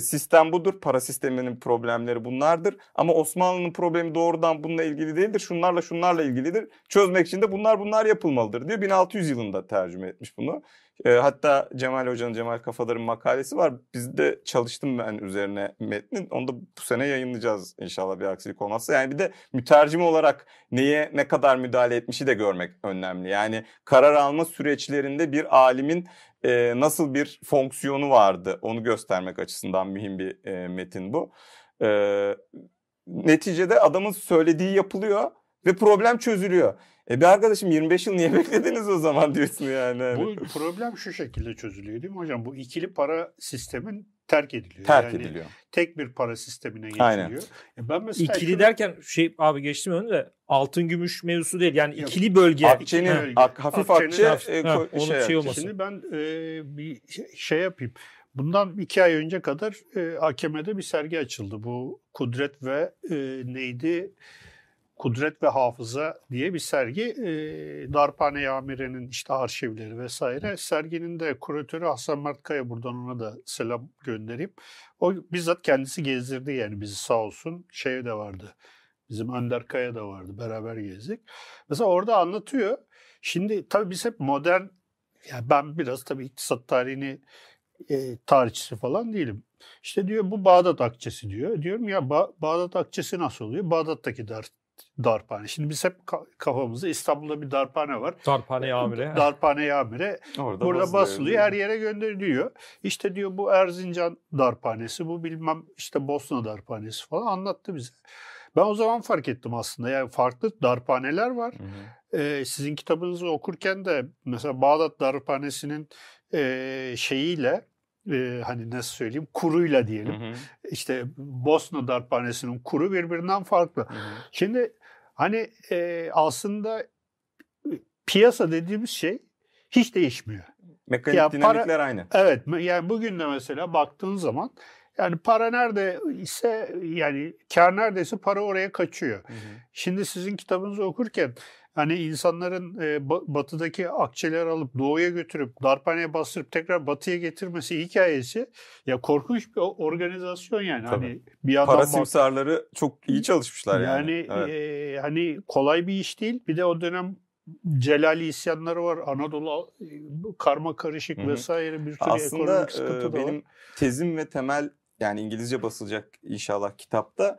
S2: sistem budur. Para sisteminin problemleri bunlardır. Ama Osmanlı'nın problemi doğrudan bununla ilgili değildir. Şunlarla şunlarla ilgilidir. Çözmek için de bunlar bunlar yapılmalıdır diyor. 1600 yılında tercüme etmiş bunu. E, hatta Cemal Hoca'nın, Cemal Kafadar'ın makalesi var. Bizde çalıştım ben üzerine metnin. Onu da bu sene yayınlayacağız inşallah bir aksilik olmazsa. Yani bir de mütercim olarak neye ne kadar müdahale etmişi de görmek önemli. Yani karar alma süreçlerinde bir alimin e, nasıl bir fonksiyonu vardı onu göstermek açısından mühim bir e, metin bu. E, neticede adamın söylediği yapılıyor ve problem çözülüyor. E bir arkadaşım 25 yıl niye beklediniz o zaman diyorsun yani. Hani
S1: Bu problem şu şekilde çözülüyor değil mi hocam? Bu ikili para sistemin terk ediliyor.
S2: Terk
S1: yani
S2: ediliyor.
S1: Tek bir para sistemine
S2: Aynen.
S1: geçiliyor. E ben mesela
S3: İkili
S1: şunu-
S3: derken şey abi geçtim önü de altın gümüş mevzusu değil. Yani
S1: Yok.
S3: ikili bölge.
S2: Akçenin,
S1: Ha.
S2: ak, hafif
S1: Akçenin-
S2: akçe e,
S3: Ha,
S2: şey,
S3: şey
S2: akçe.
S3: olması.
S1: Şimdi ben e, bir şey- şey yapayım. Bundan iki ay önce kadar e, AKM'de bir sergi açıldı. Bu Kudret ve e, neydi? Kudret ve Hafıza diye bir sergi. E, Darphane Yamire'nin işte arşivleri vesaire. Serginin de kuratörü Hasan Mert Kaya. Buradan ona da selam göndereyim. O bizzat kendisi gezdirdi yani bizi sağ olsun. Şey de vardı. Bizim Önder Kaya da vardı. Beraber gezdik. Mesela orada anlatıyor. Şimdi tabii biz hep modern yani ben biraz tabii iktisat tarihini e, tarihçisi falan değilim. İşte diyor bu Bağdat akçesi diyor. Diyorum ya Ba- Bağdat akçesi nasıl oluyor? Bağdat'taki dar, darphane. Şimdi biz hep ka- kafamızda İstanbul'da bir darphane var.
S3: Darphane amire.
S1: Darphane yamire.
S2: Orada
S1: Burada basılıyor her yere gönderiliyor. İşte diyor bu Erzincan darphanesi, bu bilmem işte Bosna darphanesi falan anlattı bize. Ben o zaman fark ettim aslında. Yani farklı darphaneler var.
S2: Hı hı.
S1: Ee, sizin kitabınızı okurken de mesela Bağdat Darphanesi'nin e, şeyiyle e, hani nasıl söyleyeyim kuruyla diyelim.
S2: Hı hı.
S1: İşte Bosna Darphanesi'nin kuru birbirinden farklı.
S2: Hı hı.
S1: Şimdi hani e, aslında piyasa dediğimiz şey hiç değişmiyor.
S2: Mekanik
S1: Ya para-
S2: dinamikler aynı.
S1: Evet yani bugün de mesela baktığın zaman yani para nerede ise yani kar neredeyse para oraya kaçıyor.
S2: Hı hı.
S1: Şimdi sizin kitabınızı okurken hani insanların e, ba- batıdaki akçeleri alıp doğuya götürüp darphaneye bastırıp tekrar batıya getirmesi hikayesi ya korkunç bir organizasyon yani.
S2: Tabii.
S1: Hani bir yandan
S2: Para simsarları çok iyi çalışmışlar yani.
S1: yani
S2: Evet.
S1: e, hani kolay bir iş değil. Bir de o dönem Celali isyanları var. Anadolu e, karma karışık vesaire bir sürü
S2: Aslında
S1: ekonomik sıkıntı
S2: e,
S1: da var.
S2: benim tezim ve temel yani İngilizce basılacak inşallah kitapta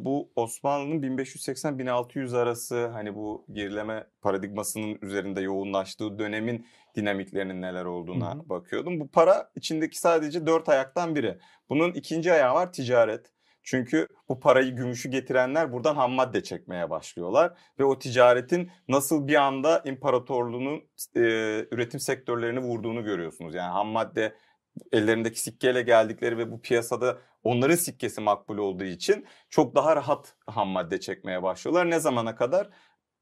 S2: bu Osmanlı'nın 1580-1600 arası hani bu gerileme paradigmasının üzerinde yoğunlaştığı dönemin dinamiklerinin neler olduğuna
S1: Hı hı.
S2: bakıyordum. Bu para içindeki sadece dört ayaktan biri. Bunun ikinci ayağı var ticaret. Çünkü bu parayı gümüşü getirenler buradan ham madde çekmeye başlıyorlar ve o ticaretin nasıl bir anda imparatorluğunun e, üretim sektörlerini vurduğunu görüyorsunuz. Yani ham madde ellerindeki sikkeyle geldikleri ve bu piyasada onların sikkesi makbul olduğu için çok daha rahat ham madde çekmeye başlıyorlar. Ne zamana kadar?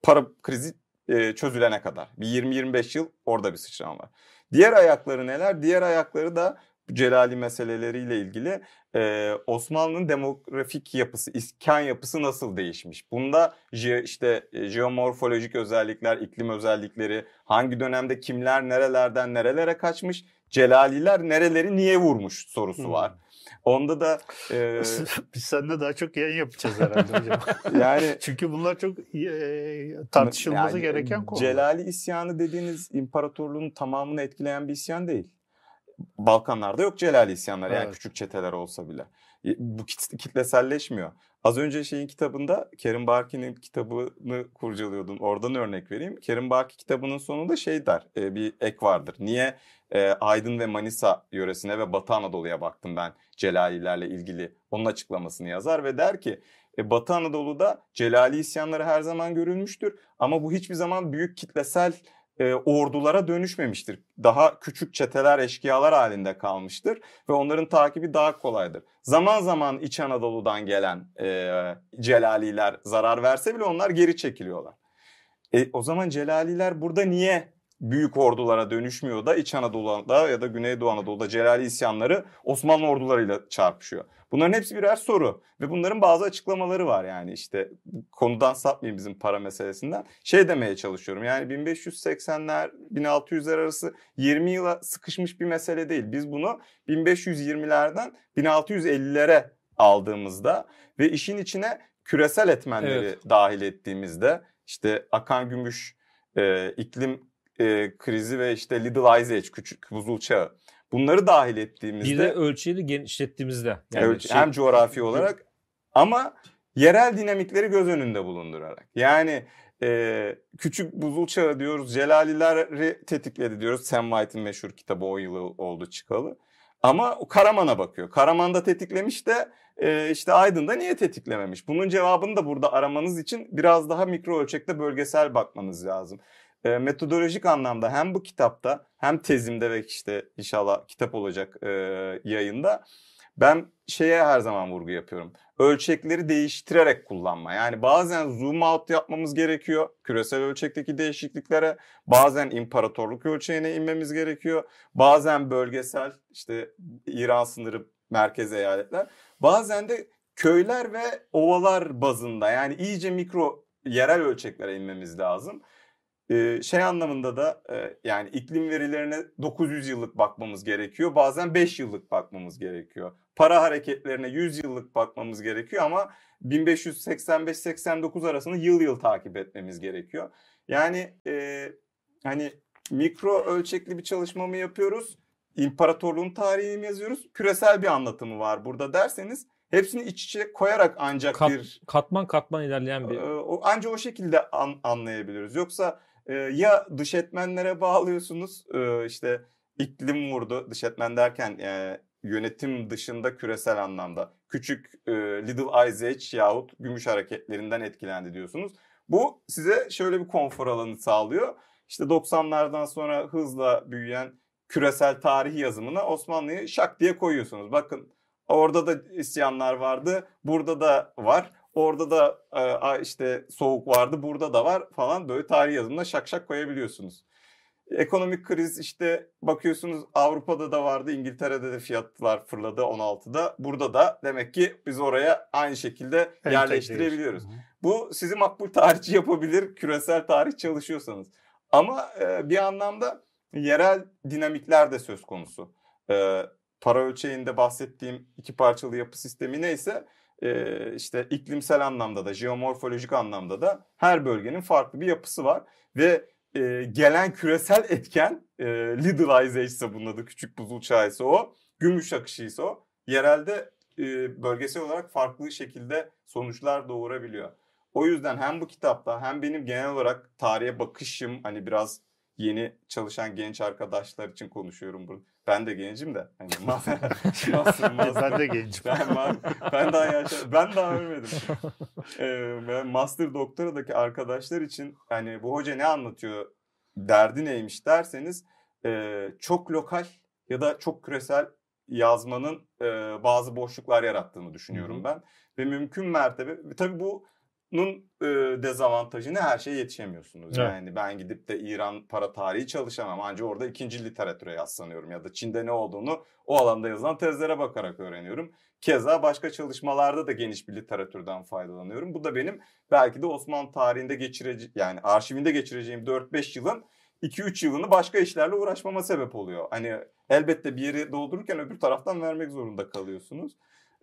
S2: Para krizi e, çözülene kadar. Bir 20-25 yıl orada bir sıçrama var. Diğer ayakları neler? Diğer ayakları da Celali meseleleriyle ilgili e, Osmanlı'nın demografik yapısı, iskan yapısı nasıl değişmiş? Bunda je, işte e, jeomorfolojik özellikler, iklim özellikleri, hangi dönemde kimler nerelerden nerelere kaçmış, Celaliler nereleri niye vurmuş sorusu
S1: Hmm.
S2: var. Onda da e,
S1: Biz seninle daha çok yayın yapacağız herhalde hocam.
S2: yani
S1: Çünkü bunlar çok e, tartışılması
S2: yani
S1: gereken konu.
S2: Celali isyanı dediğiniz imparatorluğun tamamını etkileyen bir isyan değil. Balkanlarda yok Celali isyanları yani
S1: Evet.
S2: küçük çeteler olsa bile. E, Bu kit- kitleselleşmiyor. Az önce şeyin kitabında Kerim Barki'nin kitabını kurcalıyordum. Oradan örnek vereyim. Kerim Barki kitabının sonunda şey der. e, bir ek vardır. Niye e, Aydın ve Manisa yöresine ve Batı Anadolu'ya baktım ben Celalilerle ilgili. Onun açıklamasını yazar ve der ki e, Batı Anadolu'da Celali isyanları her zaman görülmüştür. Ama bu hiçbir zaman büyük kitlesel e, ordulara dönüşmemiştir. Daha küçük çeteler, eşkıyalar halinde kalmıştır ve onların takibi daha kolaydır. Zaman zaman İç Anadolu'dan gelen e, Celaliler zarar verse bile onlar geri çekiliyorlar. E, o zaman Celaliler burada niye büyük ordulara dönüşmüyor da İç Anadolu'da ya da Güneydoğu Anadolu'da Celali isyanları Osmanlı ordularıyla çarpışıyor? Bunların hepsi birer soru ve bunların bazı açıklamaları var yani işte konudan sapmayayım bizim para meselesinden. Şey demeye çalışıyorum yani 1580'ler 1600'ler arası 20 yıla sıkışmış bir mesele değil. Biz bunu 1520'lerden 1650'lere aldığımızda ve işin içine küresel etmenleri
S3: Evet.
S2: dahil ettiğimizde işte akan gümüş, e, iklim e, krizi ve işte Little Ice Age, küçük buzul çağı bunları dahil ettiğimizde
S3: Bir de ölçeği de genişlettiğimizde. Yani
S2: Evet,
S3: şey-
S2: hem coğrafi olarak ama yerel dinamikleri göz önünde bulundurarak. Yani e, küçük buzul çağı diyoruz, Celalileri tetikledi diyoruz. Sam White'ın meşhur kitabı o yılı oldu çıkalı. Ama Karaman'a bakıyor. Karaman'da tetiklemiş de e, işte Aydın'da niye tetiklememiş? Bunun cevabını da burada aramanız için biraz daha mikro ölçekte bölgesel bakmanız lazım. E, metodolojik anlamda hem bu kitapta hem tezimde ve işte inşallah kitap olacak e, yayında ben şeye her zaman vurgu yapıyorum. Ölçekleri değiştirerek kullanma. Yani bazen zoom out yapmamız gerekiyor küresel ölçekteki değişikliklere. Bazen imparatorluk ölçeğine inmemiz gerekiyor. Bazen bölgesel işte İran sınırı merkez eyaletler. Bazen de köyler ve ovalar bazında yani iyice mikro yerel ölçeklere inmemiz lazım. Ee, şey anlamında da e, yani iklim verilerine 900 yıllık bakmamız gerekiyor. Bazen 5 yıllık bakmamız gerekiyor. Para hareketlerine 100 yıllık bakmamız gerekiyor ama 1585-89 arasını yıl yıl takip etmemiz gerekiyor. Yani e, hani mikro ölçekli bir çalışma mı yapıyoruz? İmparatorluğun tarihini mi yazıyoruz? Küresel bir anlatımı var burada derseniz hepsini iç içe koyarak ancak
S3: Kat-
S2: bir
S3: katman katman ilerleyen bir
S2: ee, o anca o şekilde an- anlayabiliriz. Yoksa e, ya dış etmenlere bağlıyorsunuz e, işte iklim vurdu dış etmen derken e, yönetim dışında küresel anlamda küçük e, Little Age yahut gümüş hareketlerinden etkilendi diyorsunuz. Bu size şöyle bir konfor alanı sağlıyor. İşte 90'lardan sonra hızla büyüyen küresel tarih yazımına Osmanlı'yı şak diye koyuyorsunuz. Bakın orada da isyanlar vardı, burada da var. Orada da e, işte soğuk vardı, burada da var falan böyle tarih yazımına şak şak koyabiliyorsunuz. Ekonomik kriz işte bakıyorsunuz Avrupa'da da vardı, İngiltere'de de fiyatlar fırladı 16'da. Burada da demek ki biz oraya aynı şekilde yerleştirebiliyoruz.
S1: Hı hı.
S2: Bu sizi makbul tarihçi yapabilir küresel tarih çalışıyorsanız. Ama e, bir anlamda yerel dinamikler de söz konusu. E, para ölçeğinde bahsettiğim iki parçalı yapı sistemi neyse e, işte iklimsel anlamda da jeomorfolojik anlamda da her bölgenin farklı bir yapısı var. Ve e, gelen küresel etken e, Little Ice Age ise bunun adı küçük buzul çağı ise o. Gümüş akışı ise o. Yerelde e, bölgesel olarak farklı şekilde sonuçlar doğurabiliyor. O yüzden hem bu kitapta hem benim genel olarak tarihe bakışım hani biraz yeni çalışan genç arkadaşlar için konuşuyorum bunu. Ben de gencim de. Hani master, master, master-
S1: ben de gencim.
S2: ben, ma- ben daha yaşa, ben daha ölmedim. Ee, ben master doktoradaki arkadaşlar için hani bu hoca ne anlatıyor, derdi neymiş derseniz e, çok lokal ya da çok küresel yazmanın e, bazı boşluklar yarattığını düşünüyorum
S3: Hı hı.
S2: ben. Ve mümkün mertebe tabii bunun e, dezavantajı ne her şeye yetişemiyorsunuz.
S3: Evet.
S2: Yani ben gidip de İran para tarihi çalışamam. Ancak orada ikinci literatüre yaslanıyorum ya da Çin'de ne olduğunu o alanda yazılan tezlere bakarak öğreniyorum. Keza başka çalışmalarda da geniş bir literatürden faydalanıyorum. Bu da benim belki de Osmanlı tarihinde geçireceğim yani arşivinde geçireceğim 4-5 yılın 2-3 yılını başka işlerle uğraşmama sebep oluyor. Hani elbette bir yeri doldururken öbür taraftan vermek zorunda kalıyorsunuz.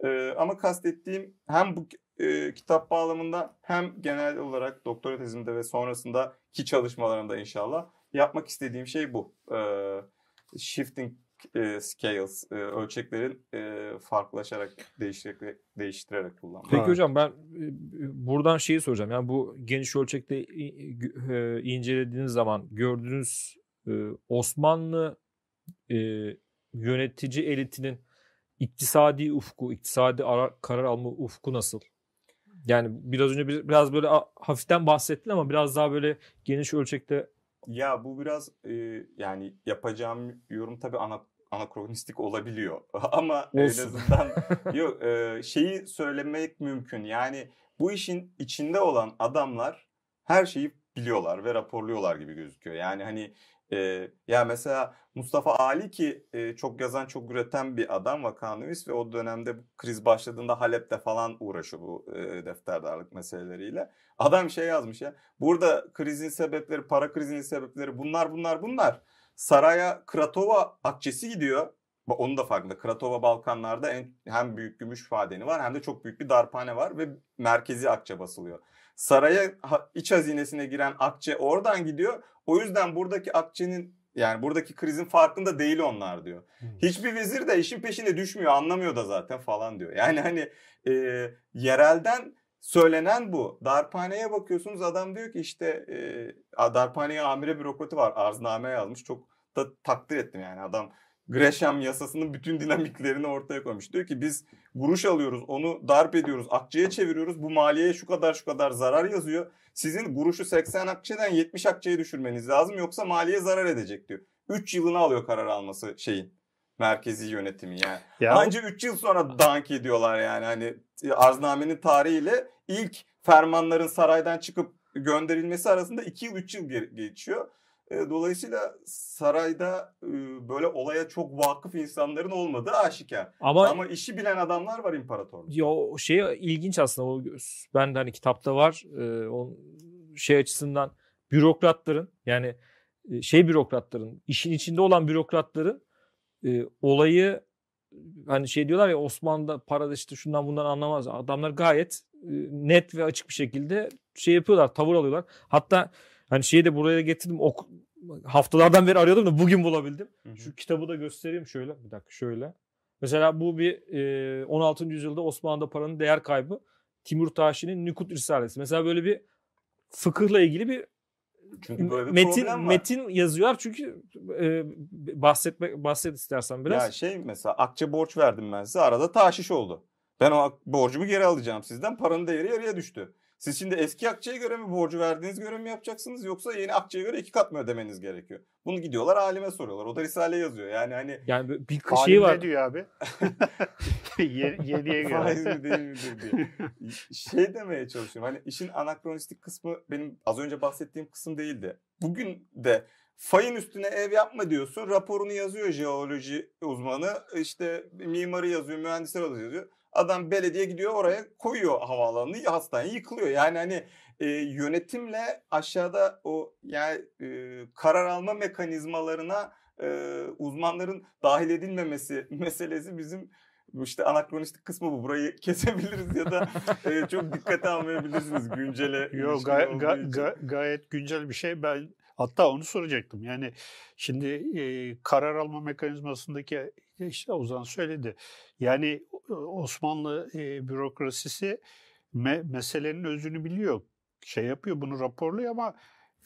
S2: Ee, ama kastettiğim hem bu e, kitap bağlamında hem genel olarak doktora tezimde ve sonrasındaki çalışmalarımda inşallah yapmak istediğim şey bu. Ee, shifting e, scales, e, ölçeklerin e, farklılaşarak, değiştirerek, değiştirerek kullanmak.
S3: Peki
S1: Evet.
S3: hocam ben e, buradan şeyi soracağım. Yani bu geniş ölçekte e, incelediğiniz zaman gördüğünüz e, Osmanlı e, yönetici elitinin iktisadi ufku, iktisadi ara- karar alma ufku nasıl? Yani biraz önce bir- biraz böyle hafiften bahsettin ama biraz daha böyle geniş ölçekte
S2: Ya bu biraz e, yani yapacağım yorum tabii ana, anakronistik olabiliyor. Ama en
S3: Olsun.
S2: azından yok e, şeyi söylemek mümkün. Yani bu işin içinde olan adamlar her şeyi biliyorlar ve raporluyorlar gibi gözüküyor. Yani hani e, ya mesela Mustafa Ali ki e, çok yazan çok üreten bir adam vakanüvis ve o dönemde bu kriz başladığında Halep'te falan uğraşıyor bu e, defterdarlık meseleleriyle. Adam şey yazmış ya burada krizin sebepleri para krizinin sebepleri bunlar bunlar bunlar. Saraya Kratova akçesi gidiyor. Onun da farkında. Kratova Balkanlarda en, hem büyük gümüş madeni var hem de çok büyük bir darphane var ve merkezi akçe basılıyor. Saraya iç hazinesine giren akçe oradan gidiyor. O yüzden buradaki akçenin yani buradaki krizin farkında değil onlar diyor. Hiçbir vezir de işin peşine düşmüyor anlamıyor da zaten falan diyor. Yani hani e, yerelden söylenen bu. Darphaneye bakıyorsunuz adam diyor ki işte e, darphaneye amire bürokratı var arzname yazmış. Çok da takdir ettim yani adam Gresham yasasının bütün dinamiklerini ortaya koymuş. Diyor ki biz guruş alıyoruz onu darp ediyoruz akçeye çeviriyoruz bu maliyeye şu kadar şu kadar zarar yazıyor. Sizin guruşu 80 akçeden 70 akçeye düşürmeniz lazım yoksa maliye zarar edecek diyor. 3 yılını alıyor karar alması şeyin merkezi yönetimi yani.
S1: Ya
S2: Anca 3 yıl sonra dank ediyorlar yani hani arznamenin tarihiyle ilk fermanların saraydan çıkıp gönderilmesi arasında 2 yıl 3 yıl ge- geçiyor. Dolayısıyla sarayda böyle olaya çok vakıf insanların olmadığı aşikar.
S3: ama,
S2: Ama işi bilen adamlar var imparatorlukta.
S3: ya o şey ilginç aslında o ben de hani kitapta var o şey açısından bürokratların yani şey bürokratların işin içinde olan bürokratların olayı hani şey diyorlar ya Osmanlı'da parada işte şundan bundan anlamaz. Adamlar gayet net ve açık bir şekilde şey yapıyorlar, tavır alıyorlar. Hatta hani şeyi de buraya getirdim. Ok haftalardan beri arıyordum da bugün bulabildim.
S2: Hı hı.
S3: Şu kitabı da göstereyim şöyle. Bir dakika şöyle. Mesela bu bir e, 16. yüzyılda Osmanlı'da paranın değer kaybı. Timur Taşi'nin Nükut Risalesi. Mesela böyle bir fıkıhla ilgili bir
S2: Çünkü böyle bir
S3: metin
S2: var.
S3: metin yazıyorlar çünkü e, bahsetmek bahset istersen biraz.
S2: Ya şey mesela akçe borç verdim ben size arada taşiş oldu. Ben o borcumu geri alacağım sizden paranın değeri yarıya düştü. Siz şimdi eski akçeye göre mi borcu verdiğiniz göre mi yapacaksınız yoksa yeni akçeye göre iki kat mı ödemeniz gerekiyor? Bunu gidiyorlar alime soruyorlar. O da risale yazıyor. Yani hani
S3: Yani bir- şey var.
S1: ne diyor abi? Ye- Yediye
S2: faiz
S1: göre.
S2: mi değil midir diye. Şey demeye çalışıyorum. Hani işin anakronistik kısmı benim az önce bahsettiğim kısım değildi. Bugün de fayın üstüne ev yapma diyorsun. Raporunu yazıyor jeoloji uzmanı. işte mimarı yazıyor, mühendisler yazıyor. Adam belediye gidiyor oraya koyuyor havaalanını, hastane yıkılıyor. Yani hani e, yönetimle aşağıda o yani e, karar alma mekanizmalarına e, uzmanların dahil edilmemesi meselesi bizim işte anakronistik kısmı bu. Burayı kesebiliriz ya da e, çok dikkate almayabilirsiniz güncele.
S1: Yok gay- ga- ga- gayet güncel bir şey. Ben hatta onu soracaktım. Yani şimdi e, karar alma mekanizmasındaki işte Ozan söyledi. Yani e, Osmanlı e, bürokrasisi me- meselenin özünü biliyor. Şey yapıyor bunu raporluyor ama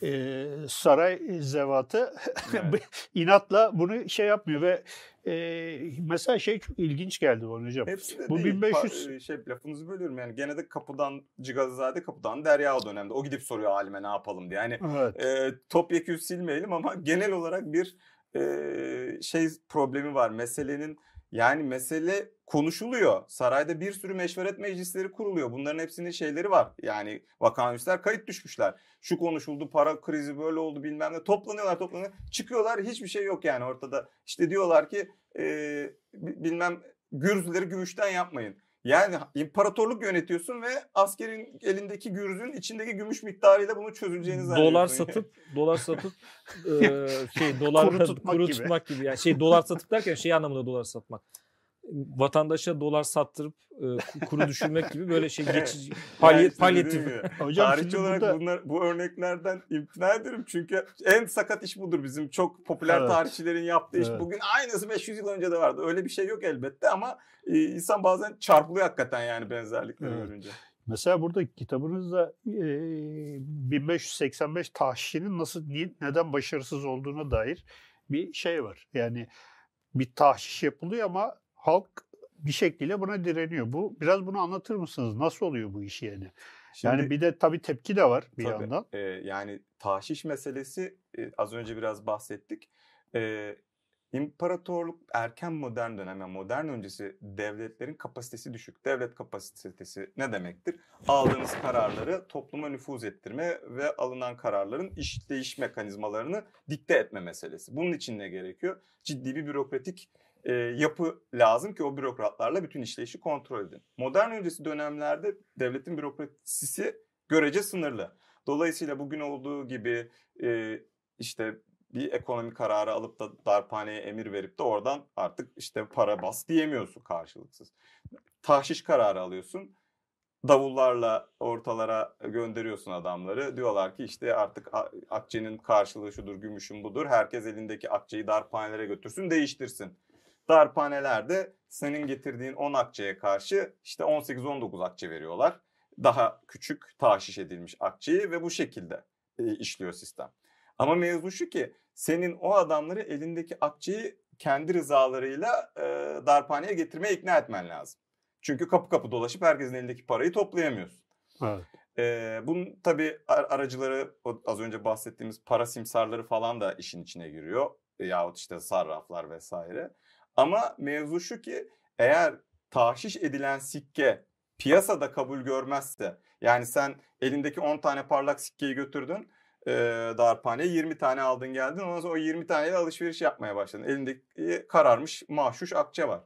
S1: e, saray zevatı
S2: Evet.
S1: inatla bunu şey yapmıyor ve e, mesela şey çok ilginç geldi bana hocam.
S2: Hepsi de
S1: Bu
S2: değil.
S1: 1500
S2: Pa- şey lafınızı bölüyorum yani gene de kapıdan Cigazizade kapıdan Derya o dönemde. O gidip soruyor halime ne yapalım diye. Yani
S1: Evet.
S2: e, topyekün silmeyelim ama genel olarak bir e, şey problemi var. Meselenin yani mesele konuşuluyor. Sarayda bir sürü meşveret meclisleri kuruluyor. Bunların hepsinin şeyleri var. Yani vakanüsler kayıt düşmüşler. Şu konuşuldu, para krizi böyle oldu bilmem ne. Toplanıyorlar toplanıyorlar. Çıkıyorlar hiçbir şey yok yani ortada. İşte diyorlar ki e, bi- bilmem gürzleri gümüşten yapmayın. Yani imparatorluk yönetiyorsun ve askerin elindeki gürzün içindeki gümüş miktarıyla bunu çözüleceğini zannediyorsun.
S3: dolar satıp dolar satıp e, şey dolar
S1: Kuru tutmak
S3: kuru
S1: gibi.
S3: tutmak gibi yani şey dolar satıp derken şey anlamında dolar satmak. Vatandaşa dolar sattırıp e, kuru düşürmek gibi böyle şey geçici
S2: işte
S3: palyatif.
S1: Hocam
S2: Tarihçi
S1: şimdi
S2: olarak
S1: burada
S2: bunlar, bu örneklerden imtina ederim. Çünkü en sakat iş budur. Bizim çok popüler
S1: Evet.
S2: tarihçilerin yaptığı iş.
S1: Evet.
S2: Bugün aynısı 500 yıl önce de vardı. Öyle bir şey yok elbette ama e, insan bazen çarpılıyor hakikaten yani benzerlikleri
S1: Evet.
S2: görünce.
S1: mesela burada kitabınızda e, 1585 tahşinin nasıl niye- neden başarısız olduğuna dair bir şey var. Yani bir tahşiş yapılıyor ama halk bir şekilde buna direniyor. Bu biraz bunu anlatır mısınız? Nasıl oluyor bu iş yani?
S2: Şimdi,
S1: yani bir de tabii tepki de var bir
S2: Tabii.
S1: yandan.
S2: e, yani tahşiş meselesi e, az önce biraz bahsettik. E, İmparatorluk erken modern dönem, yani modern öncesi devletlerin kapasitesi düşük. Devlet kapasitesi ne demektir? Aldığınız kararları topluma nüfuz ettirme ve alınan kararların işleyiş mekanizmalarını dikte etme meselesi. Bunun için ne gerekiyor? Ciddi bir bürokratik e, yapı lazım ki o bürokratlarla bütün işleyişi kontrol edin. Modern öncesi dönemlerde devletin bürokrasisi görece sınırlı. Dolayısıyla bugün olduğu gibi e, işte bir ekonomi kararı alıp da darphaneye emir verip de oradan artık işte para bas diyemiyorsun karşılıksız. Tahşiş kararı alıyorsun. Davullarla ortalara gönderiyorsun adamları. Diyorlar ki işte artık akçenin karşılığı şudur, gümüşün budur. Herkes elindeki akçeyi darphanelere götürsün, değiştirsin. Darphanelerde senin getirdiğin 10 akçeye karşı işte 18-19 akçe veriyorlar. Daha küçük tahşiş edilmiş akçeyi ve bu şekilde e, işliyor sistem. Ama mevzu şu ki senin o adamları elindeki akçeyi kendi rızalarıyla e, darphaneye getirmeye ikna etmen lazım. Çünkü kapı kapı dolaşıp herkesin elindeki parayı toplayamıyorsun.
S1: Evet.
S2: Ee, bunun tabii ar- aracıları az önce bahsettiğimiz para simsarları falan da işin içine giriyor. E, yahut işte sarraflar vesaire. Ama mevzu şu ki eğer tahşiş edilen sikke piyasada kabul görmezse yani sen elindeki 10 tane parlak sikkeyi götürdün e, darphaneye 20 tane aldın geldin ondan sonra o 20 taneyle alışveriş yapmaya başladın. Elindeki kararmış mahşuş akçe var.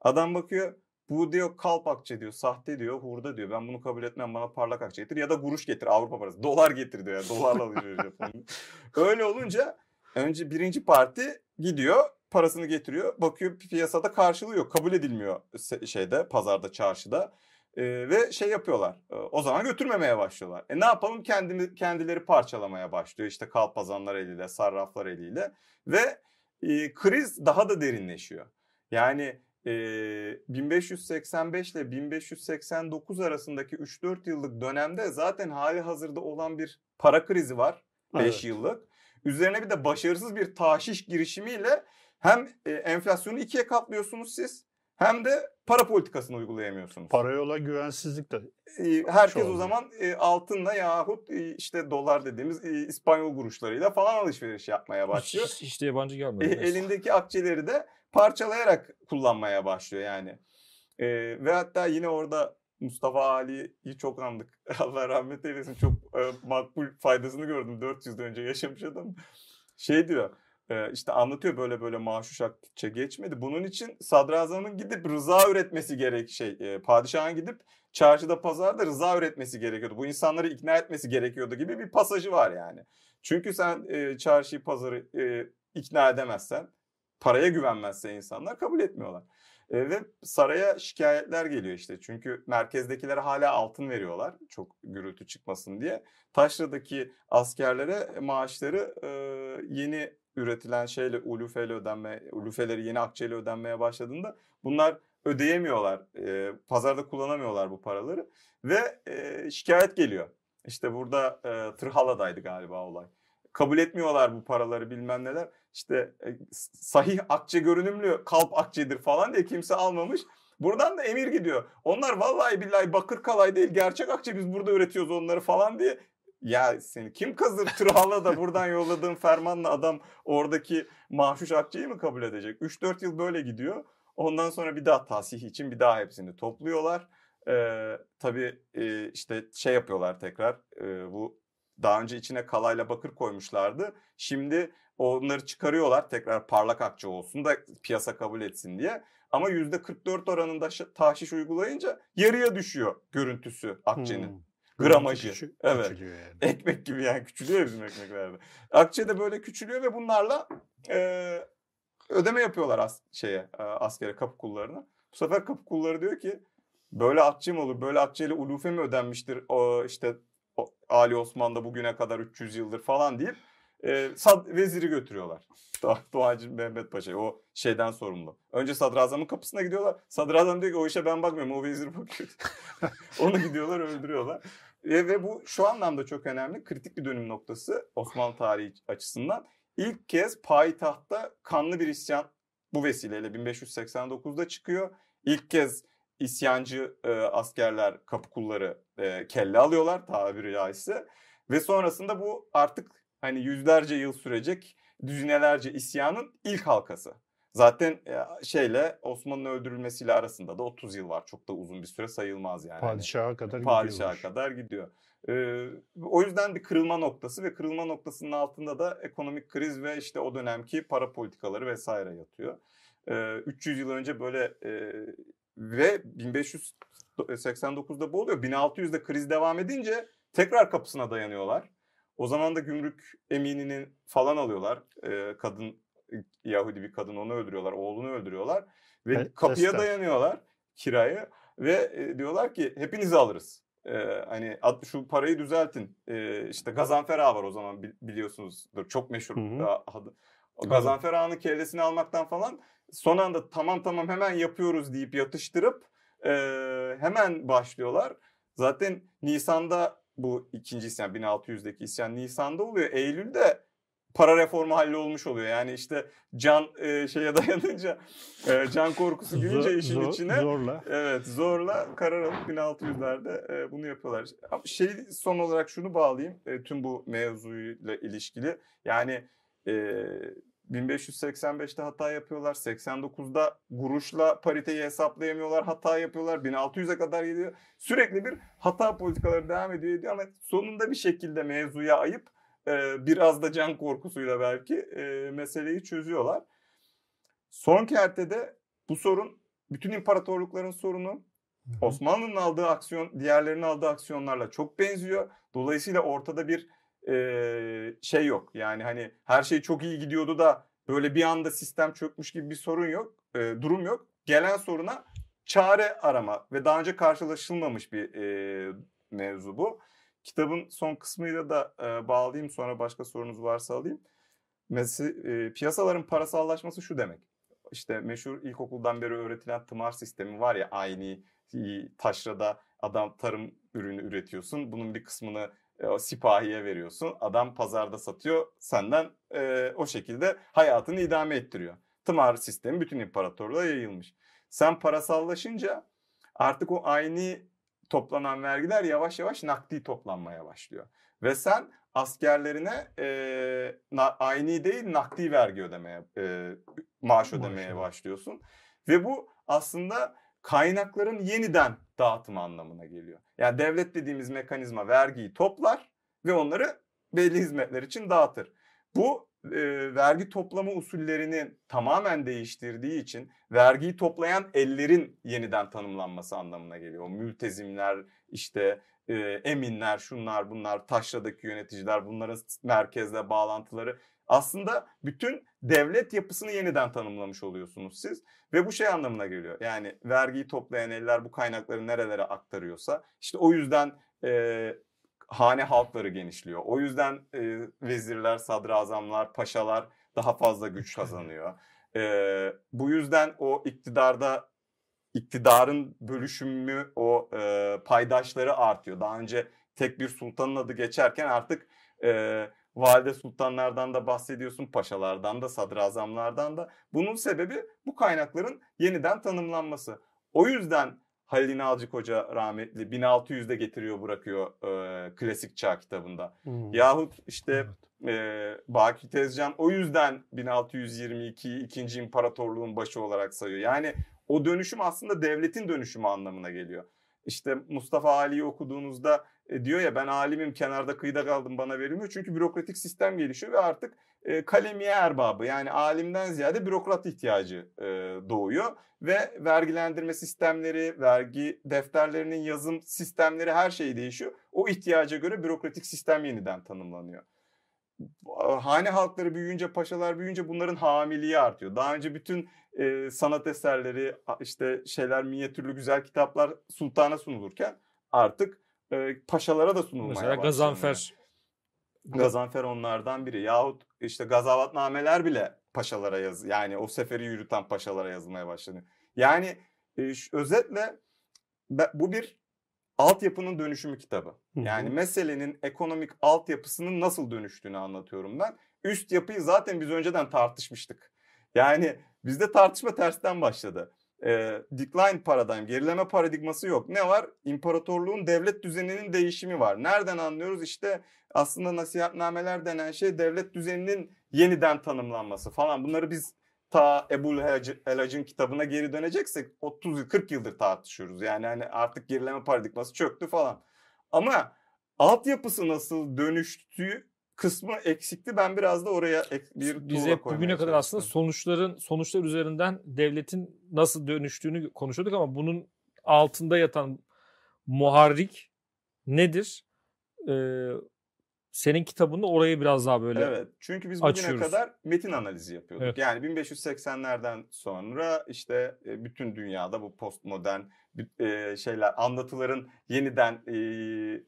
S2: Adam bakıyor bu diyor kalp akçe diyor, sahte diyor, hurda diyor. Ben bunu kabul etmem bana parlak akçe getir ya da kuruş getir Avrupa parası. Dolar getir diyor ya. Dolarla alışveriş yapalım. Öyle olunca önce birinci parti gidiyor parasını getiriyor. Bakıyor piyasada karşılığı yok. Kabul edilmiyor şeyde pazarda çarşıda. Ee, ve şey yapıyorlar. Ee, o zaman götürmemeye başlıyorlar. E ne yapalım? Kendimi, kendileri parçalamaya başlıyor. İşte kalpazanlar eliyle, sarraflar eliyle. Ve e, kriz daha da derinleşiyor. Yani e, 1585 ile 1589 arasındaki 3-4 yıllık dönemde zaten hali hazırda olan bir para krizi var. 5
S1: Evet.
S2: yıllık. Üzerine bir de başarısız bir tahşiş girişimiyle hem e, enflasyonu ikiye katlıyorsunuz siz hem de para politikasını uygulayamıyorsunuz.
S1: Paraya olan güvensizlik de
S2: E, Herkes o zaman e, altınla yahut e, işte dolar dediğimiz e, İspanyol kuruşlarıyla falan alışveriş yapmaya başlıyor.
S3: hiç, hiç de yabancı
S2: E,
S3: gelmedi. Neyse.
S2: elindeki akçeleri de parçalayarak kullanmaya başlıyor yani. E, ve hatta yine orada Mustafa Ali'yi çok andık. Allah rahmet eylesin. Çok e, makbul faydasını gördüm. 400 yıl önce yaşamış adam. Şey diyor. E, işte anlatıyor böyle böyle maaşuş akçe geçmedi. Bunun için sadrazamın gidip rıza üretmesi gerek şey. Padişahın gidip çarşıda pazarda rıza üretmesi gerekiyordu. Bu insanları ikna etmesi gerekiyordu gibi bir pasajı var yani. Çünkü sen e, çarşıyı pazarı e, ikna edemezsen paraya güvenmezse insanlar kabul etmiyorlar. E, ve saraya şikayetler geliyor işte. Çünkü merkezdekilere hala altın veriyorlar. Çok gürültü çıkmasın diye. Taşra'daki askerlere maaşları e, yeni üretilen şeyle ulufeyle ödenme, ulufeleri yeni akçeyle ödenmeye başladığında bunlar ödeyemiyorlar. E, pazarda kullanamıyorlar bu paraları ve e, şikayet geliyor. İşte burada e, Tırhala'daydı galiba olay. Kabul etmiyorlar bu paraları bilmem neler. İşte e, sahih akçe görünümlü kalp akçedir falan diye kimse almamış. Buradan da emir gidiyor. Onlar vallahi billahi bakır kalay değil gerçek akçe biz burada üretiyoruz onları falan diye. Ya seni kim kazır Tırhala da buradan yolladığın fermanla adam oradaki mahşuş akçeyi mi kabul edecek? 3-4 yıl böyle gidiyor. Ondan sonra bir daha tasih için bir daha hepsini topluyorlar. Ee, tabii e, işte şey yapıyorlar tekrar e, bu daha önce içine kalayla bakır koymuşlardı. Şimdi onları çıkarıyorlar tekrar parlak akçe olsun da piyasa kabul etsin diye. Ama %44 oranında tahşiş uygulayınca yarıya düşüyor görüntüsü akçenin.
S1: Hmm.
S2: Gramajı.
S1: Küçü-
S2: evet.
S1: yani.
S2: Ekmek gibi yani küçülüyor bizim ekmeklerde. Akçe de böyle küçülüyor ve bunlarla e, ödeme yapıyorlar as şeye e, askere kapı kullarına. sefer kapı kulları diyor ki böyle atçı mı olur? Böyle atçıyla ulufe mi ödenmiştir? O işte o, Ali Osman'da bugüne kadar 300 yıldır falan deyip e, sad, veziri götürüyorlar. Doğacı Mehmet Paşa o şeyden sorumlu. Önce sadrazamın kapısına gidiyorlar. Sadrazam diyor ki o işe ben bakmıyorum o vezir bakıyor. Onu gidiyorlar öldürüyorlar. E, ve bu şu anlamda çok önemli. Kritik bir dönüm noktası Osmanlı tarihi açısından. İlk kez payitahtta kanlı bir isyan bu vesileyle 1589'da çıkıyor. İlk kez isyancı e, askerler, kapı kulları e, kelle alıyorlar tabiri caizse. Ve sonrasında bu artık hani yüzlerce yıl sürecek düzinelerce isyanın ilk halkası. Zaten e, şeyle Osman'ın öldürülmesiyle arasında da 30 yıl var. Çok da uzun bir süre sayılmaz yani.
S1: Padişaha kadar
S2: Padişaha kadar gidiyor. Ee, o yüzden bir kırılma noktası ve kırılma noktasının altında da ekonomik kriz ve işte o dönemki para politikaları vesaire yatıyor. Ee, 300 yıl önce böyle e, ve 1589'da bu oluyor. 1600'de kriz devam edince tekrar kapısına dayanıyorlar. O zaman da gümrük emininin falan alıyorlar. Ee, kadın Yahudi bir kadın onu öldürüyorlar. Oğlunu öldürüyorlar. Ve e, kapıya Esther. dayanıyorlar kirayı. Ve e, diyorlar ki hepinizi alırız. Ee, hani şu parayı düzeltin. Ee, işte Gazanfer Ağa var o zaman biliyorsunuzdur. Çok meşhur adı. Gazanfer Ağa'nın kellesini almaktan falan son anda tamam tamam hemen yapıyoruz deyip yatıştırıp e, hemen başlıyorlar. Zaten Nisan'da bu ikinci isyan 1600'deki isyan Nisan'da oluyor. Eylül'de para reformu hallolmuş oluyor. Yani işte can e, şeye dayanınca e, can korkusu girince işin zor, içine
S1: zorla.
S2: Evet, zorla karar alıp 1600'lerde e, bunu yapıyorlar. Şey son olarak şunu bağlayayım e, tüm bu mevzuyla ilişkili. Yani e, 1585'te hata yapıyorlar. 89'da kuruşla pariteyi hesaplayamıyorlar. Hata yapıyorlar. 1600'e kadar gidiyor. Sürekli bir hata politikaları devam ediyor, ediyor ama sonunda bir şekilde mevzuya ayıp e, biraz da can korkusuyla belki e, meseleyi çözüyorlar. Son kertede bu sorun bütün imparatorlukların sorunu. Osmanlı'nın aldığı aksiyon diğerlerinin aldığı aksiyonlarla çok benziyor. Dolayısıyla ortada bir e, şey yok. Yani hani her şey çok iyi gidiyordu da böyle bir anda sistem çökmüş gibi bir sorun yok. E, durum yok. Gelen soruna çare arama ve daha önce karşılaşılmamış bir e, mevzu bu. Kitabın son kısmıyla da e, bağlayayım sonra başka sorunuz varsa alayım. Mesela e, piyasaların parasallaşması şu demek. İşte meşhur ilkokuldan beri öğretilen tımar sistemi var ya aynı taşrada adam tarım ürünü üretiyorsun. Bunun bir kısmını e, sipahiye veriyorsun. Adam pazarda satıyor. Senden e, o şekilde hayatını idame ettiriyor. Tımar sistemi bütün imparatorluğa yayılmış. Sen parasallaşınca artık o aynı toplanan vergiler yavaş yavaş nakdi toplanmaya başlıyor. Ve sen askerlerine e, na, aynı değil nakdi vergi ödemeye, e, maaş ödemeye Maşallah. başlıyorsun. Ve bu aslında kaynakların yeniden dağıtımı anlamına geliyor. Yani devlet dediğimiz mekanizma vergiyi toplar ve onları belli hizmetler için dağıtır. Bu e, vergi toplama usullerini tamamen değiştirdiği için vergiyi toplayan ellerin yeniden tanımlanması anlamına geliyor. O mültezimler, işte e, eminler, şunlar bunlar, taşradaki yöneticiler, bunların merkezle bağlantıları aslında bütün devlet yapısını yeniden tanımlamış oluyorsunuz siz. Ve bu şey anlamına geliyor. Yani vergiyi toplayan eller bu kaynakları nerelere aktarıyorsa işte o yüzden e, hane halkları genişliyor. O yüzden e, vezirler, sadrazamlar, paşalar daha fazla güç kazanıyor. E, bu yüzden o iktidarda iktidarın bölüşümü, o e, paydaşları artıyor. Daha önce tek bir sultanın adı geçerken artık e, valide sultanlardan da bahsediyorsun, paşalardan da, sadrazamlardan da. Bunun sebebi bu kaynakların yeniden tanımlanması. O yüzden Halil İnalcık Hoca rahmetli 1600'de getiriyor bırakıyor e, klasik çağ kitabında. Hmm. Yahut işte evet. e, Baki Tezcan o yüzden 1622 ikinci imparatorluğun başı olarak sayıyor. Yani o dönüşüm aslında devletin dönüşümü anlamına geliyor. İşte Mustafa Ali'yi okuduğunuzda e, diyor ya ben alimim kenarda kıyıda kaldım bana verilmiyor. Çünkü bürokratik sistem gelişiyor ve artık e, kalemiye erbabı yani alimden ziyade bürokrat ihtiyacı e, doğuyor. Ve vergilendirme sistemleri, vergi defterlerinin yazım sistemleri her şey değişiyor. O ihtiyaca göre bürokratik sistem yeniden tanımlanıyor. hane halkları büyüyünce, paşalar büyüyünce bunların hamiliği artıyor. Daha önce bütün e, sanat eserleri, işte şeyler, minyatürlü güzel kitaplar sultana sunulurken artık e, paşalara da sunulmaya
S3: Mesela
S2: başlanıyor.
S3: Gazanfer
S2: Gazanfer onlardan biri. Yahut işte gazavatnameler bile paşalara yaz yani o seferi yürüten paşalara yazılmaya başlanıyor. Yani e, özetle bu bir altyapının dönüşümü kitabı. Yani meselenin ekonomik altyapısının nasıl dönüştüğünü anlatıyorum ben. Üst yapıyı zaten biz önceden tartışmıştık. Yani bizde tartışma tersten başladı. E, decline paradigm, gerileme paradigması yok. Ne var? İmparatorluğun devlet düzeninin değişimi var. Nereden anlıyoruz? İşte aslında nasihatnameler denen şey devlet düzeninin yeniden tanımlanması falan. Bunları biz ta Ebu Elac'ın kitabına geri döneceksek 30 yıl 40 yıldır tartışıyoruz. Yani hani artık gerileme paradigması çöktü falan. Ama altyapısı nasıl dönüştüğü kısmı eksikti. Ben biraz da oraya bir
S3: Biz hep bugüne kadar aslında sonuçların sonuçlar üzerinden devletin nasıl dönüştüğünü konuşuyorduk ama bunun altında yatan muharrik nedir? Ee, senin kitabında orayı biraz daha böyle
S2: Evet. Çünkü biz bugüne
S3: açıyoruz.
S2: kadar metin analizi yapıyorduk.
S3: Evet.
S2: Yani 1580'lerden sonra işte e, bütün dünyada bu postmodern e, şeyler anlatıların yeniden e,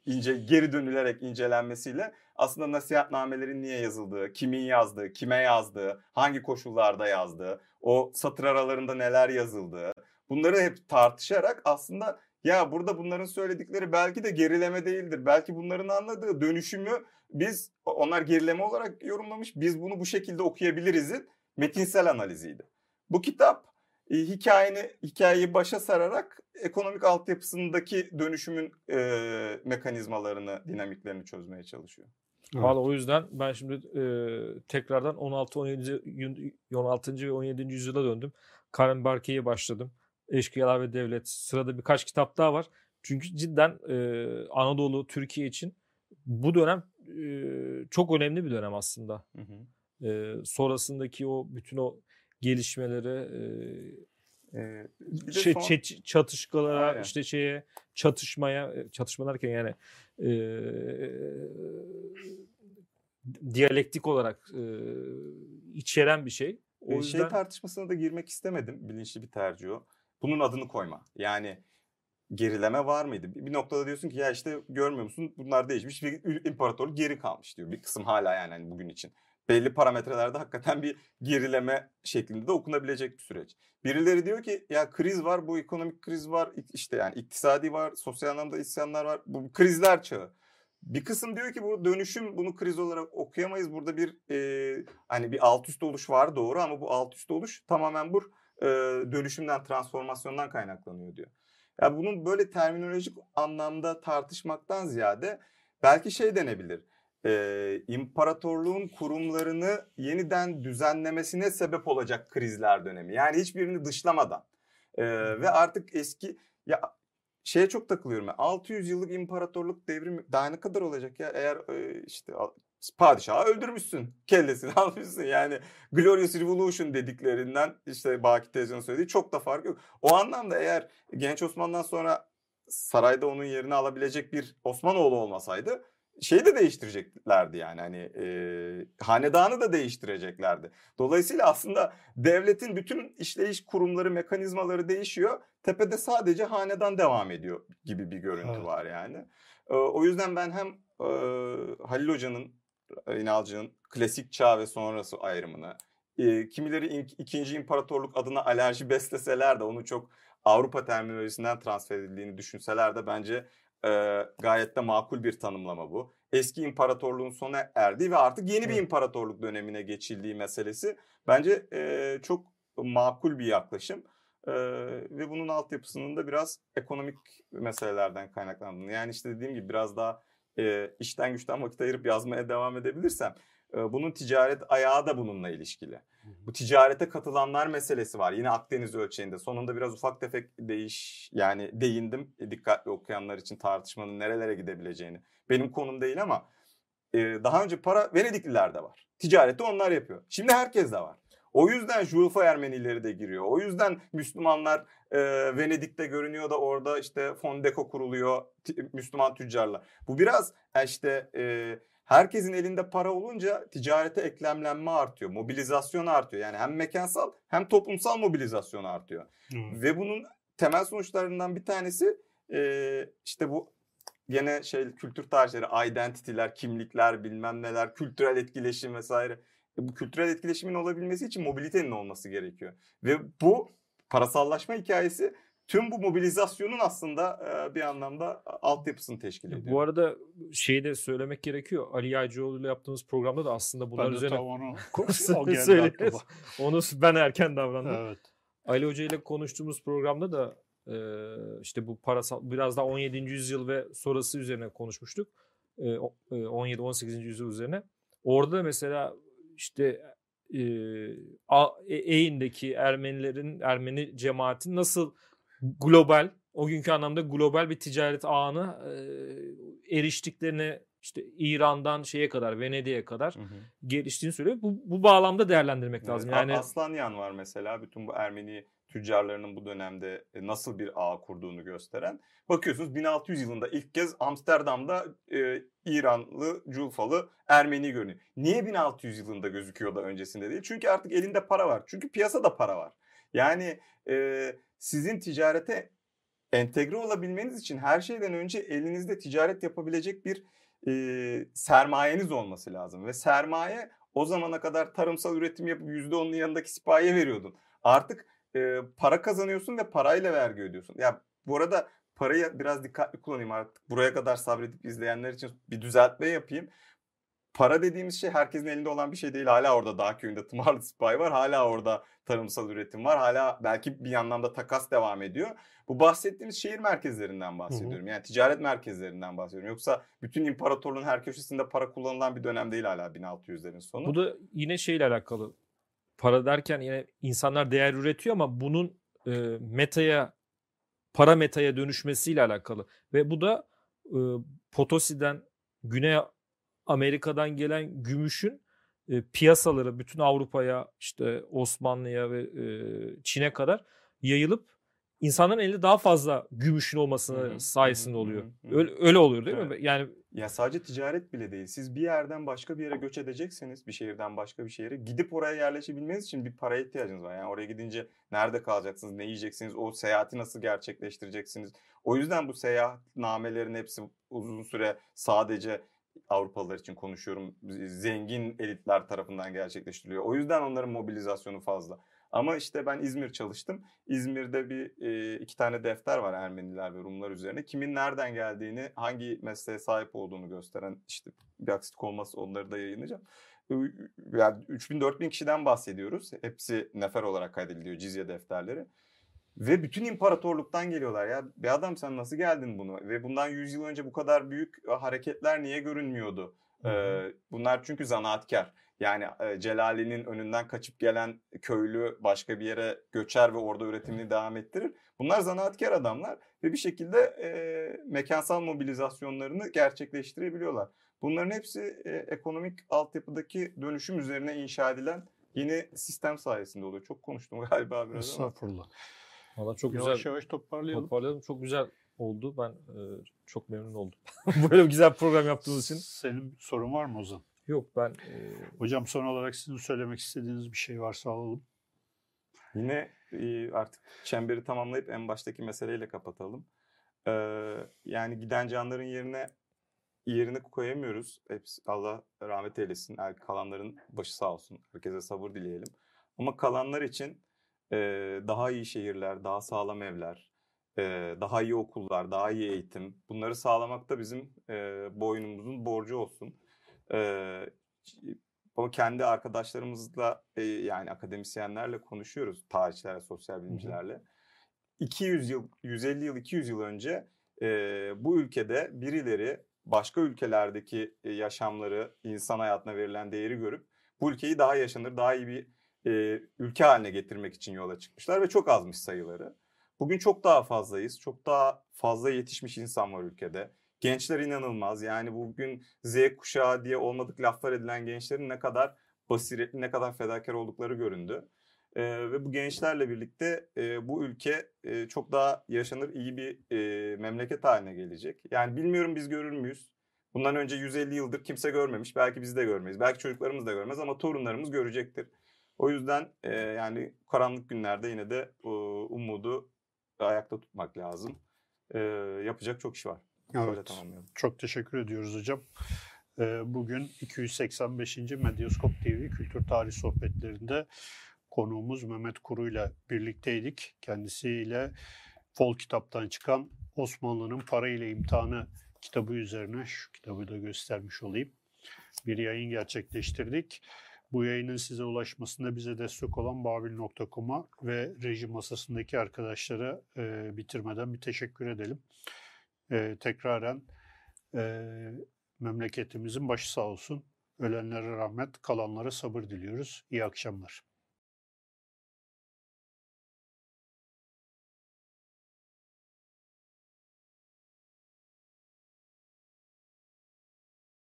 S2: ince geri dönülerek incelenmesiyle aslında nasihatnamelerin niye yazıldığı, kimin yazdığı, kime yazdığı, hangi koşullarda yazdığı, o satır aralarında neler yazıldığı bunları hep tartışarak aslında ya burada bunların söyledikleri belki de gerileme değildir. Belki bunların anladığı dönüşümü biz onlar gerileme olarak yorumlamış. Biz bunu bu şekilde okuyabiliriz'in metinsel analiziydi. Bu kitap e, hikayeni hikayeyi başa sararak ekonomik altyapısındaki dönüşümün e, mekanizmalarını, dinamiklerini çözmeye çalışıyor.
S3: Evet. Valla o yüzden ben şimdi e, tekrardan 16 17 16. ve 17. yüzyıla döndüm. Karen Barke'ye başladım. Eşkıyalar ve Devlet. Sırada birkaç kitap daha var. Çünkü cidden e, Anadolu, Türkiye için bu dönem e, çok önemli bir dönem aslında. Hı hı. E, sonrasındaki o bütün o gelişmeleri e, e, şey, son... çatışkalara Aynen. işte şeye çatışmaya çatışma derken yani e, diyalektik olarak e, içeren bir şey.
S2: O yüzden... Şey tartışmasına da girmek istemedim. Bilinçli bir tercih o bunun adını koyma. Yani gerileme var mıydı? Bir noktada diyorsun ki ya işte görmüyor musun bunlar değişmiş bir imparatorluk geri kalmış diyor. Bir kısım hala yani hani bugün için. Belli parametrelerde hakikaten bir gerileme şeklinde de okunabilecek bir süreç. Birileri diyor ki ya kriz var, bu ekonomik kriz var, işte yani iktisadi var, sosyal anlamda isyanlar var. Bu krizler çağı. Bir kısım diyor ki bu dönüşüm bunu kriz olarak okuyamayız. Burada bir e, hani bir alt üst oluş var doğru ama bu alt üst oluş tamamen bu e, dönüşümden, transformasyondan kaynaklanıyor diyor. Ya bunun böyle terminolojik anlamda tartışmaktan ziyade belki şey denebilir. E, imparatorluğun kurumlarını yeniden düzenlemesine sebep olacak krizler dönemi. Yani hiçbirini dışlamadan. E, ve artık eski ya şeye çok takılıyorum. Ben. 600 yıllık imparatorluk devrimi daha ne kadar olacak ya? Eğer e, işte padişahı öldürmüşsün. Kellesini almışsın. Yani Glorious Revolution dediklerinden işte Baki Tezcan'ın söylediği çok da fark yok. O anlamda eğer Genç Osman'dan sonra sarayda onun yerini alabilecek bir Osmanoğlu olmasaydı şeyi de değiştireceklerdi yani hani e, hanedanı da değiştireceklerdi. Dolayısıyla aslında devletin bütün işleyiş kurumları, mekanizmaları değişiyor. Tepede sadece hanedan devam ediyor gibi bir görüntü evet. var yani. E, o yüzden ben hem e, Halil Hoca'nın İnalcı'nın klasik çağ ve sonrası ayrımını, e, kimileri ikinci imparatorluk adına alerji besleseler de onu çok Avrupa terminolojisinden transfer edildiğini düşünseler de bence e, gayet de makul bir tanımlama bu. Eski imparatorluğun sona erdiği ve artık yeni bir imparatorluk dönemine geçildiği meselesi bence e, çok makul bir yaklaşım. Ee, ve bunun altyapısının da biraz ekonomik meselelerden kaynaklandığını. Yani işte dediğim gibi biraz daha e, işten güçten vakit ayırıp yazmaya devam edebilirsem bunun ticaret ayağı da bununla ilişkili. Bu ticarete katılanlar meselesi var. Yine Akdeniz ölçeğinde. Sonunda biraz ufak tefek değiş yani değindim e, dikkatli okuyanlar için tartışmanın nerelere gidebileceğini. Benim konum değil ama e, daha önce para Venediklilerde var. Ticareti onlar yapıyor. Şimdi herkes de var. O yüzden Julfa Ermenileri de giriyor. O yüzden Müslümanlar e, Venedik'te görünüyor da orada işte Fondeko kuruluyor Müslüman tüccarla. Bu biraz e, işte e, herkesin elinde para olunca ticarete eklemlenme artıyor, mobilizasyon artıyor. Yani hem mekansal hem toplumsal mobilizasyon artıyor.
S1: Evet.
S2: Ve bunun temel sonuçlarından bir tanesi e, işte bu gene şey kültür tarihleri, identity'ler, kimlikler, bilmem neler, kültürel etkileşim vesaire. E, bu kültürel etkileşimin olabilmesi için mobilitenin olması gerekiyor. Ve bu parasallaşma hikayesi tüm bu mobilizasyonun aslında e, bir anlamda altyapısını teşkil ediyor.
S3: Bu arada şeyi de söylemek gerekiyor. Ali Yaycıoğlu ile yaptığımız programda da aslında bunlar
S1: Ben
S3: üzerine
S1: onu o.
S3: Onu ben erken davrandım.
S1: Evet.
S3: Ali Hoca ile konuştuğumuz programda da e, işte bu parasal biraz daha 17. yüzyıl ve sonrası üzerine konuşmuştuk. E, o- e, 17-18. yüzyıl üzerine. Orada da mesela işte e, A- E- Eyn'deki Ermenilerin, Ermeni cemaatin nasıl global, o günkü anlamda global bir ticaret ağına e, eriştiklerini işte İran'dan şeye kadar, Venedik'e kadar
S2: Hı hı.
S3: geliştiğini söylüyor. Bu, bu bağlamda değerlendirmek lazım.
S2: Evet,
S3: Yani
S2: Aslanyan var mesela bütün bu Ermeni tüccarlarının bu dönemde e, nasıl bir ağ kurduğunu gösteren. Bakıyorsunuz 1600 yılında ilk kez Amsterdam'da e, İranlı, Culfalı Ermeni görünüyor. Niye 1600 yılında gözüküyor da öncesinde değil? Çünkü artık elinde para var. Çünkü piyasada para var. Yani e, sizin ticarete entegre olabilmeniz için her şeyden önce elinizde ticaret yapabilecek bir e, sermayeniz olması lazım. Ve sermaye o zamana kadar tarımsal üretim yapıp %10'un yanındaki sipahiye veriyordun. Artık e, para kazanıyorsun ve parayla vergi ödüyorsun. Ya bu arada parayı biraz dikkatli kullanayım artık. Buraya kadar sabredip izleyenler için bir düzeltme yapayım. Para dediğimiz şey herkesin elinde olan bir şey değil. Hala orada dağ köyünde tımarlı sipahi var. Hala orada tarımsal üretim var. Hala belki bir anlamda takas devam ediyor. Bu bahsettiğimiz şehir merkezlerinden bahsediyorum. Yani ticaret merkezlerinden bahsediyorum. Yoksa bütün imparatorluğun her köşesinde para kullanılan bir dönem değil hala 1600'lerin sonu.
S3: Bu da yine şeyle alakalı. Para derken yine insanlar değer üretiyor ama bunun e, metaya para metaya dönüşmesiyle alakalı. Ve bu da e, Potosi'den Güney Amerika'dan gelen gümüşün e, piyasaları bütün Avrupa'ya işte Osmanlı'ya ve e, Çin'e kadar yayılıp insanların elinde daha fazla gümüşün
S2: hı,
S3: sayesinde oluyor. Öyle, öyle oluyor değil mi?
S2: Evet.
S3: Yani
S2: Ya sadece ticaret bile değil. Siz bir yerden başka bir yere göç edecekseniz, bir şehirden başka bir şehre gidip oraya yerleşebilmeniz için bir paraya ihtiyacınız var. Yani oraya gidince nerede kalacaksınız, ne yiyeceksiniz, o seyahati nasıl gerçekleştireceksiniz. O yüzden bu seyahatnamelerin hepsi uzun süre sadece Avrupalılar için konuşuyorum. Zengin elitler tarafından gerçekleştiriliyor. O yüzden onların mobilizasyonu fazla. Ama işte ben İzmir çalıştım. İzmir'de bir e, iki tane defter var Ermeniler ve Rumlar üzerine. Kimin nereden geldiğini, hangi mesleğe sahip olduğunu gösteren işte bir aksilik olmazsa onları da yayınlayacağım. Yani 3000-4000 kişiden bahsediyoruz. Hepsi nefer olarak kaydediliyor cizye defterleri. Ve bütün imparatorluktan geliyorlar ya. Bir adam sen nasıl geldin bunu? Ve bundan 100 yıl önce bu kadar büyük e, hareketler niye görünmüyordu? Ee, bunlar çünkü zanaatkar. Yani e, Celali'nin önünden kaçıp gelen köylü başka bir yere göçer ve orada üretimini devam ettirir. Bunlar zanaatkar adamlar ve bir şekilde e, mekansal mobilizasyonlarını gerçekleştirebiliyorlar. Bunların hepsi e, ekonomik altyapıdaki dönüşüm üzerine inşa edilen yeni sistem sayesinde oluyor. Çok konuştum galiba biraz ama.
S1: Estağfurullah.
S3: Valla çok
S1: yavaş
S3: güzel
S1: yavaş toparlayalım.
S3: Toparlayalım. Çok güzel oldu. Ben e, çok memnun oldum. Böyle bir güzel program yaptığınız için.
S1: Senin sorun var mı Ozan?
S3: Yok ben e,
S1: Hocam son olarak sizin söylemek istediğiniz bir şey varsa alalım.
S2: Yine e, artık çemberi tamamlayıp en baştaki meseleyle kapatalım. Ee, yani giden canların yerine yerini koyamıyoruz. Hepsi Allah rahmet eylesin. Yani kalanların başı sağ olsun. Herkese sabır dileyelim. Ama kalanlar için e, daha iyi şehirler, daha sağlam evler, e, daha iyi okullar, daha iyi eğitim. Bunları sağlamak da bizim e, boynumuzun borcu olsun. E, ama kendi arkadaşlarımızla e, yani akademisyenlerle konuşuyoruz. Tarihçilerle, sosyal bilimcilerle. 200 yıl, 150 yıl, 200 yıl önce e, bu ülkede birileri başka ülkelerdeki e, yaşamları, insan hayatına verilen değeri görüp bu ülkeyi daha yaşanır, daha iyi bir e, ülke haline getirmek için yola çıkmışlar ve çok azmış sayıları. Bugün çok daha fazlayız. Çok daha fazla yetişmiş insan var ülkede. Gençler inanılmaz. Yani bugün Z kuşağı diye olmadık laflar edilen gençlerin ne kadar basiretli, ne kadar fedakar oldukları göründü. Ee, ve bu gençlerle birlikte e, bu ülke e, çok daha yaşanır iyi bir e, memleket haline gelecek. Yani bilmiyorum biz görür müyüz? Bundan önce 150 yıldır kimse görmemiş. Belki biz de görmeyiz. Belki çocuklarımız da görmez ama torunlarımız görecektir. O yüzden e, yani karanlık günlerde yine de e, umudu ayakta tutmak lazım. E, yapacak çok iş var.
S1: Evet.
S2: tamamlayalım.
S1: Çok teşekkür ediyoruz hocam. Bugün 285. Medyaskop TV Kültür Tarih Sohbetlerinde konuğumuz Mehmet Kuru ile birlikteydik. Kendisiyle Fol kitaptan çıkan Osmanlı'nın Para ile İmtihanı kitabı üzerine şu kitabı da göstermiş olayım. Bir yayın gerçekleştirdik. Bu yayının size ulaşmasında bize destek olan babil.com'a ve reji masasındaki arkadaşlara e, bitirmeden bir teşekkür edelim. E, tekraren e, memleketimizin başı sağ olsun. Ölenlere rahmet, kalanlara sabır diliyoruz. İyi akşamlar.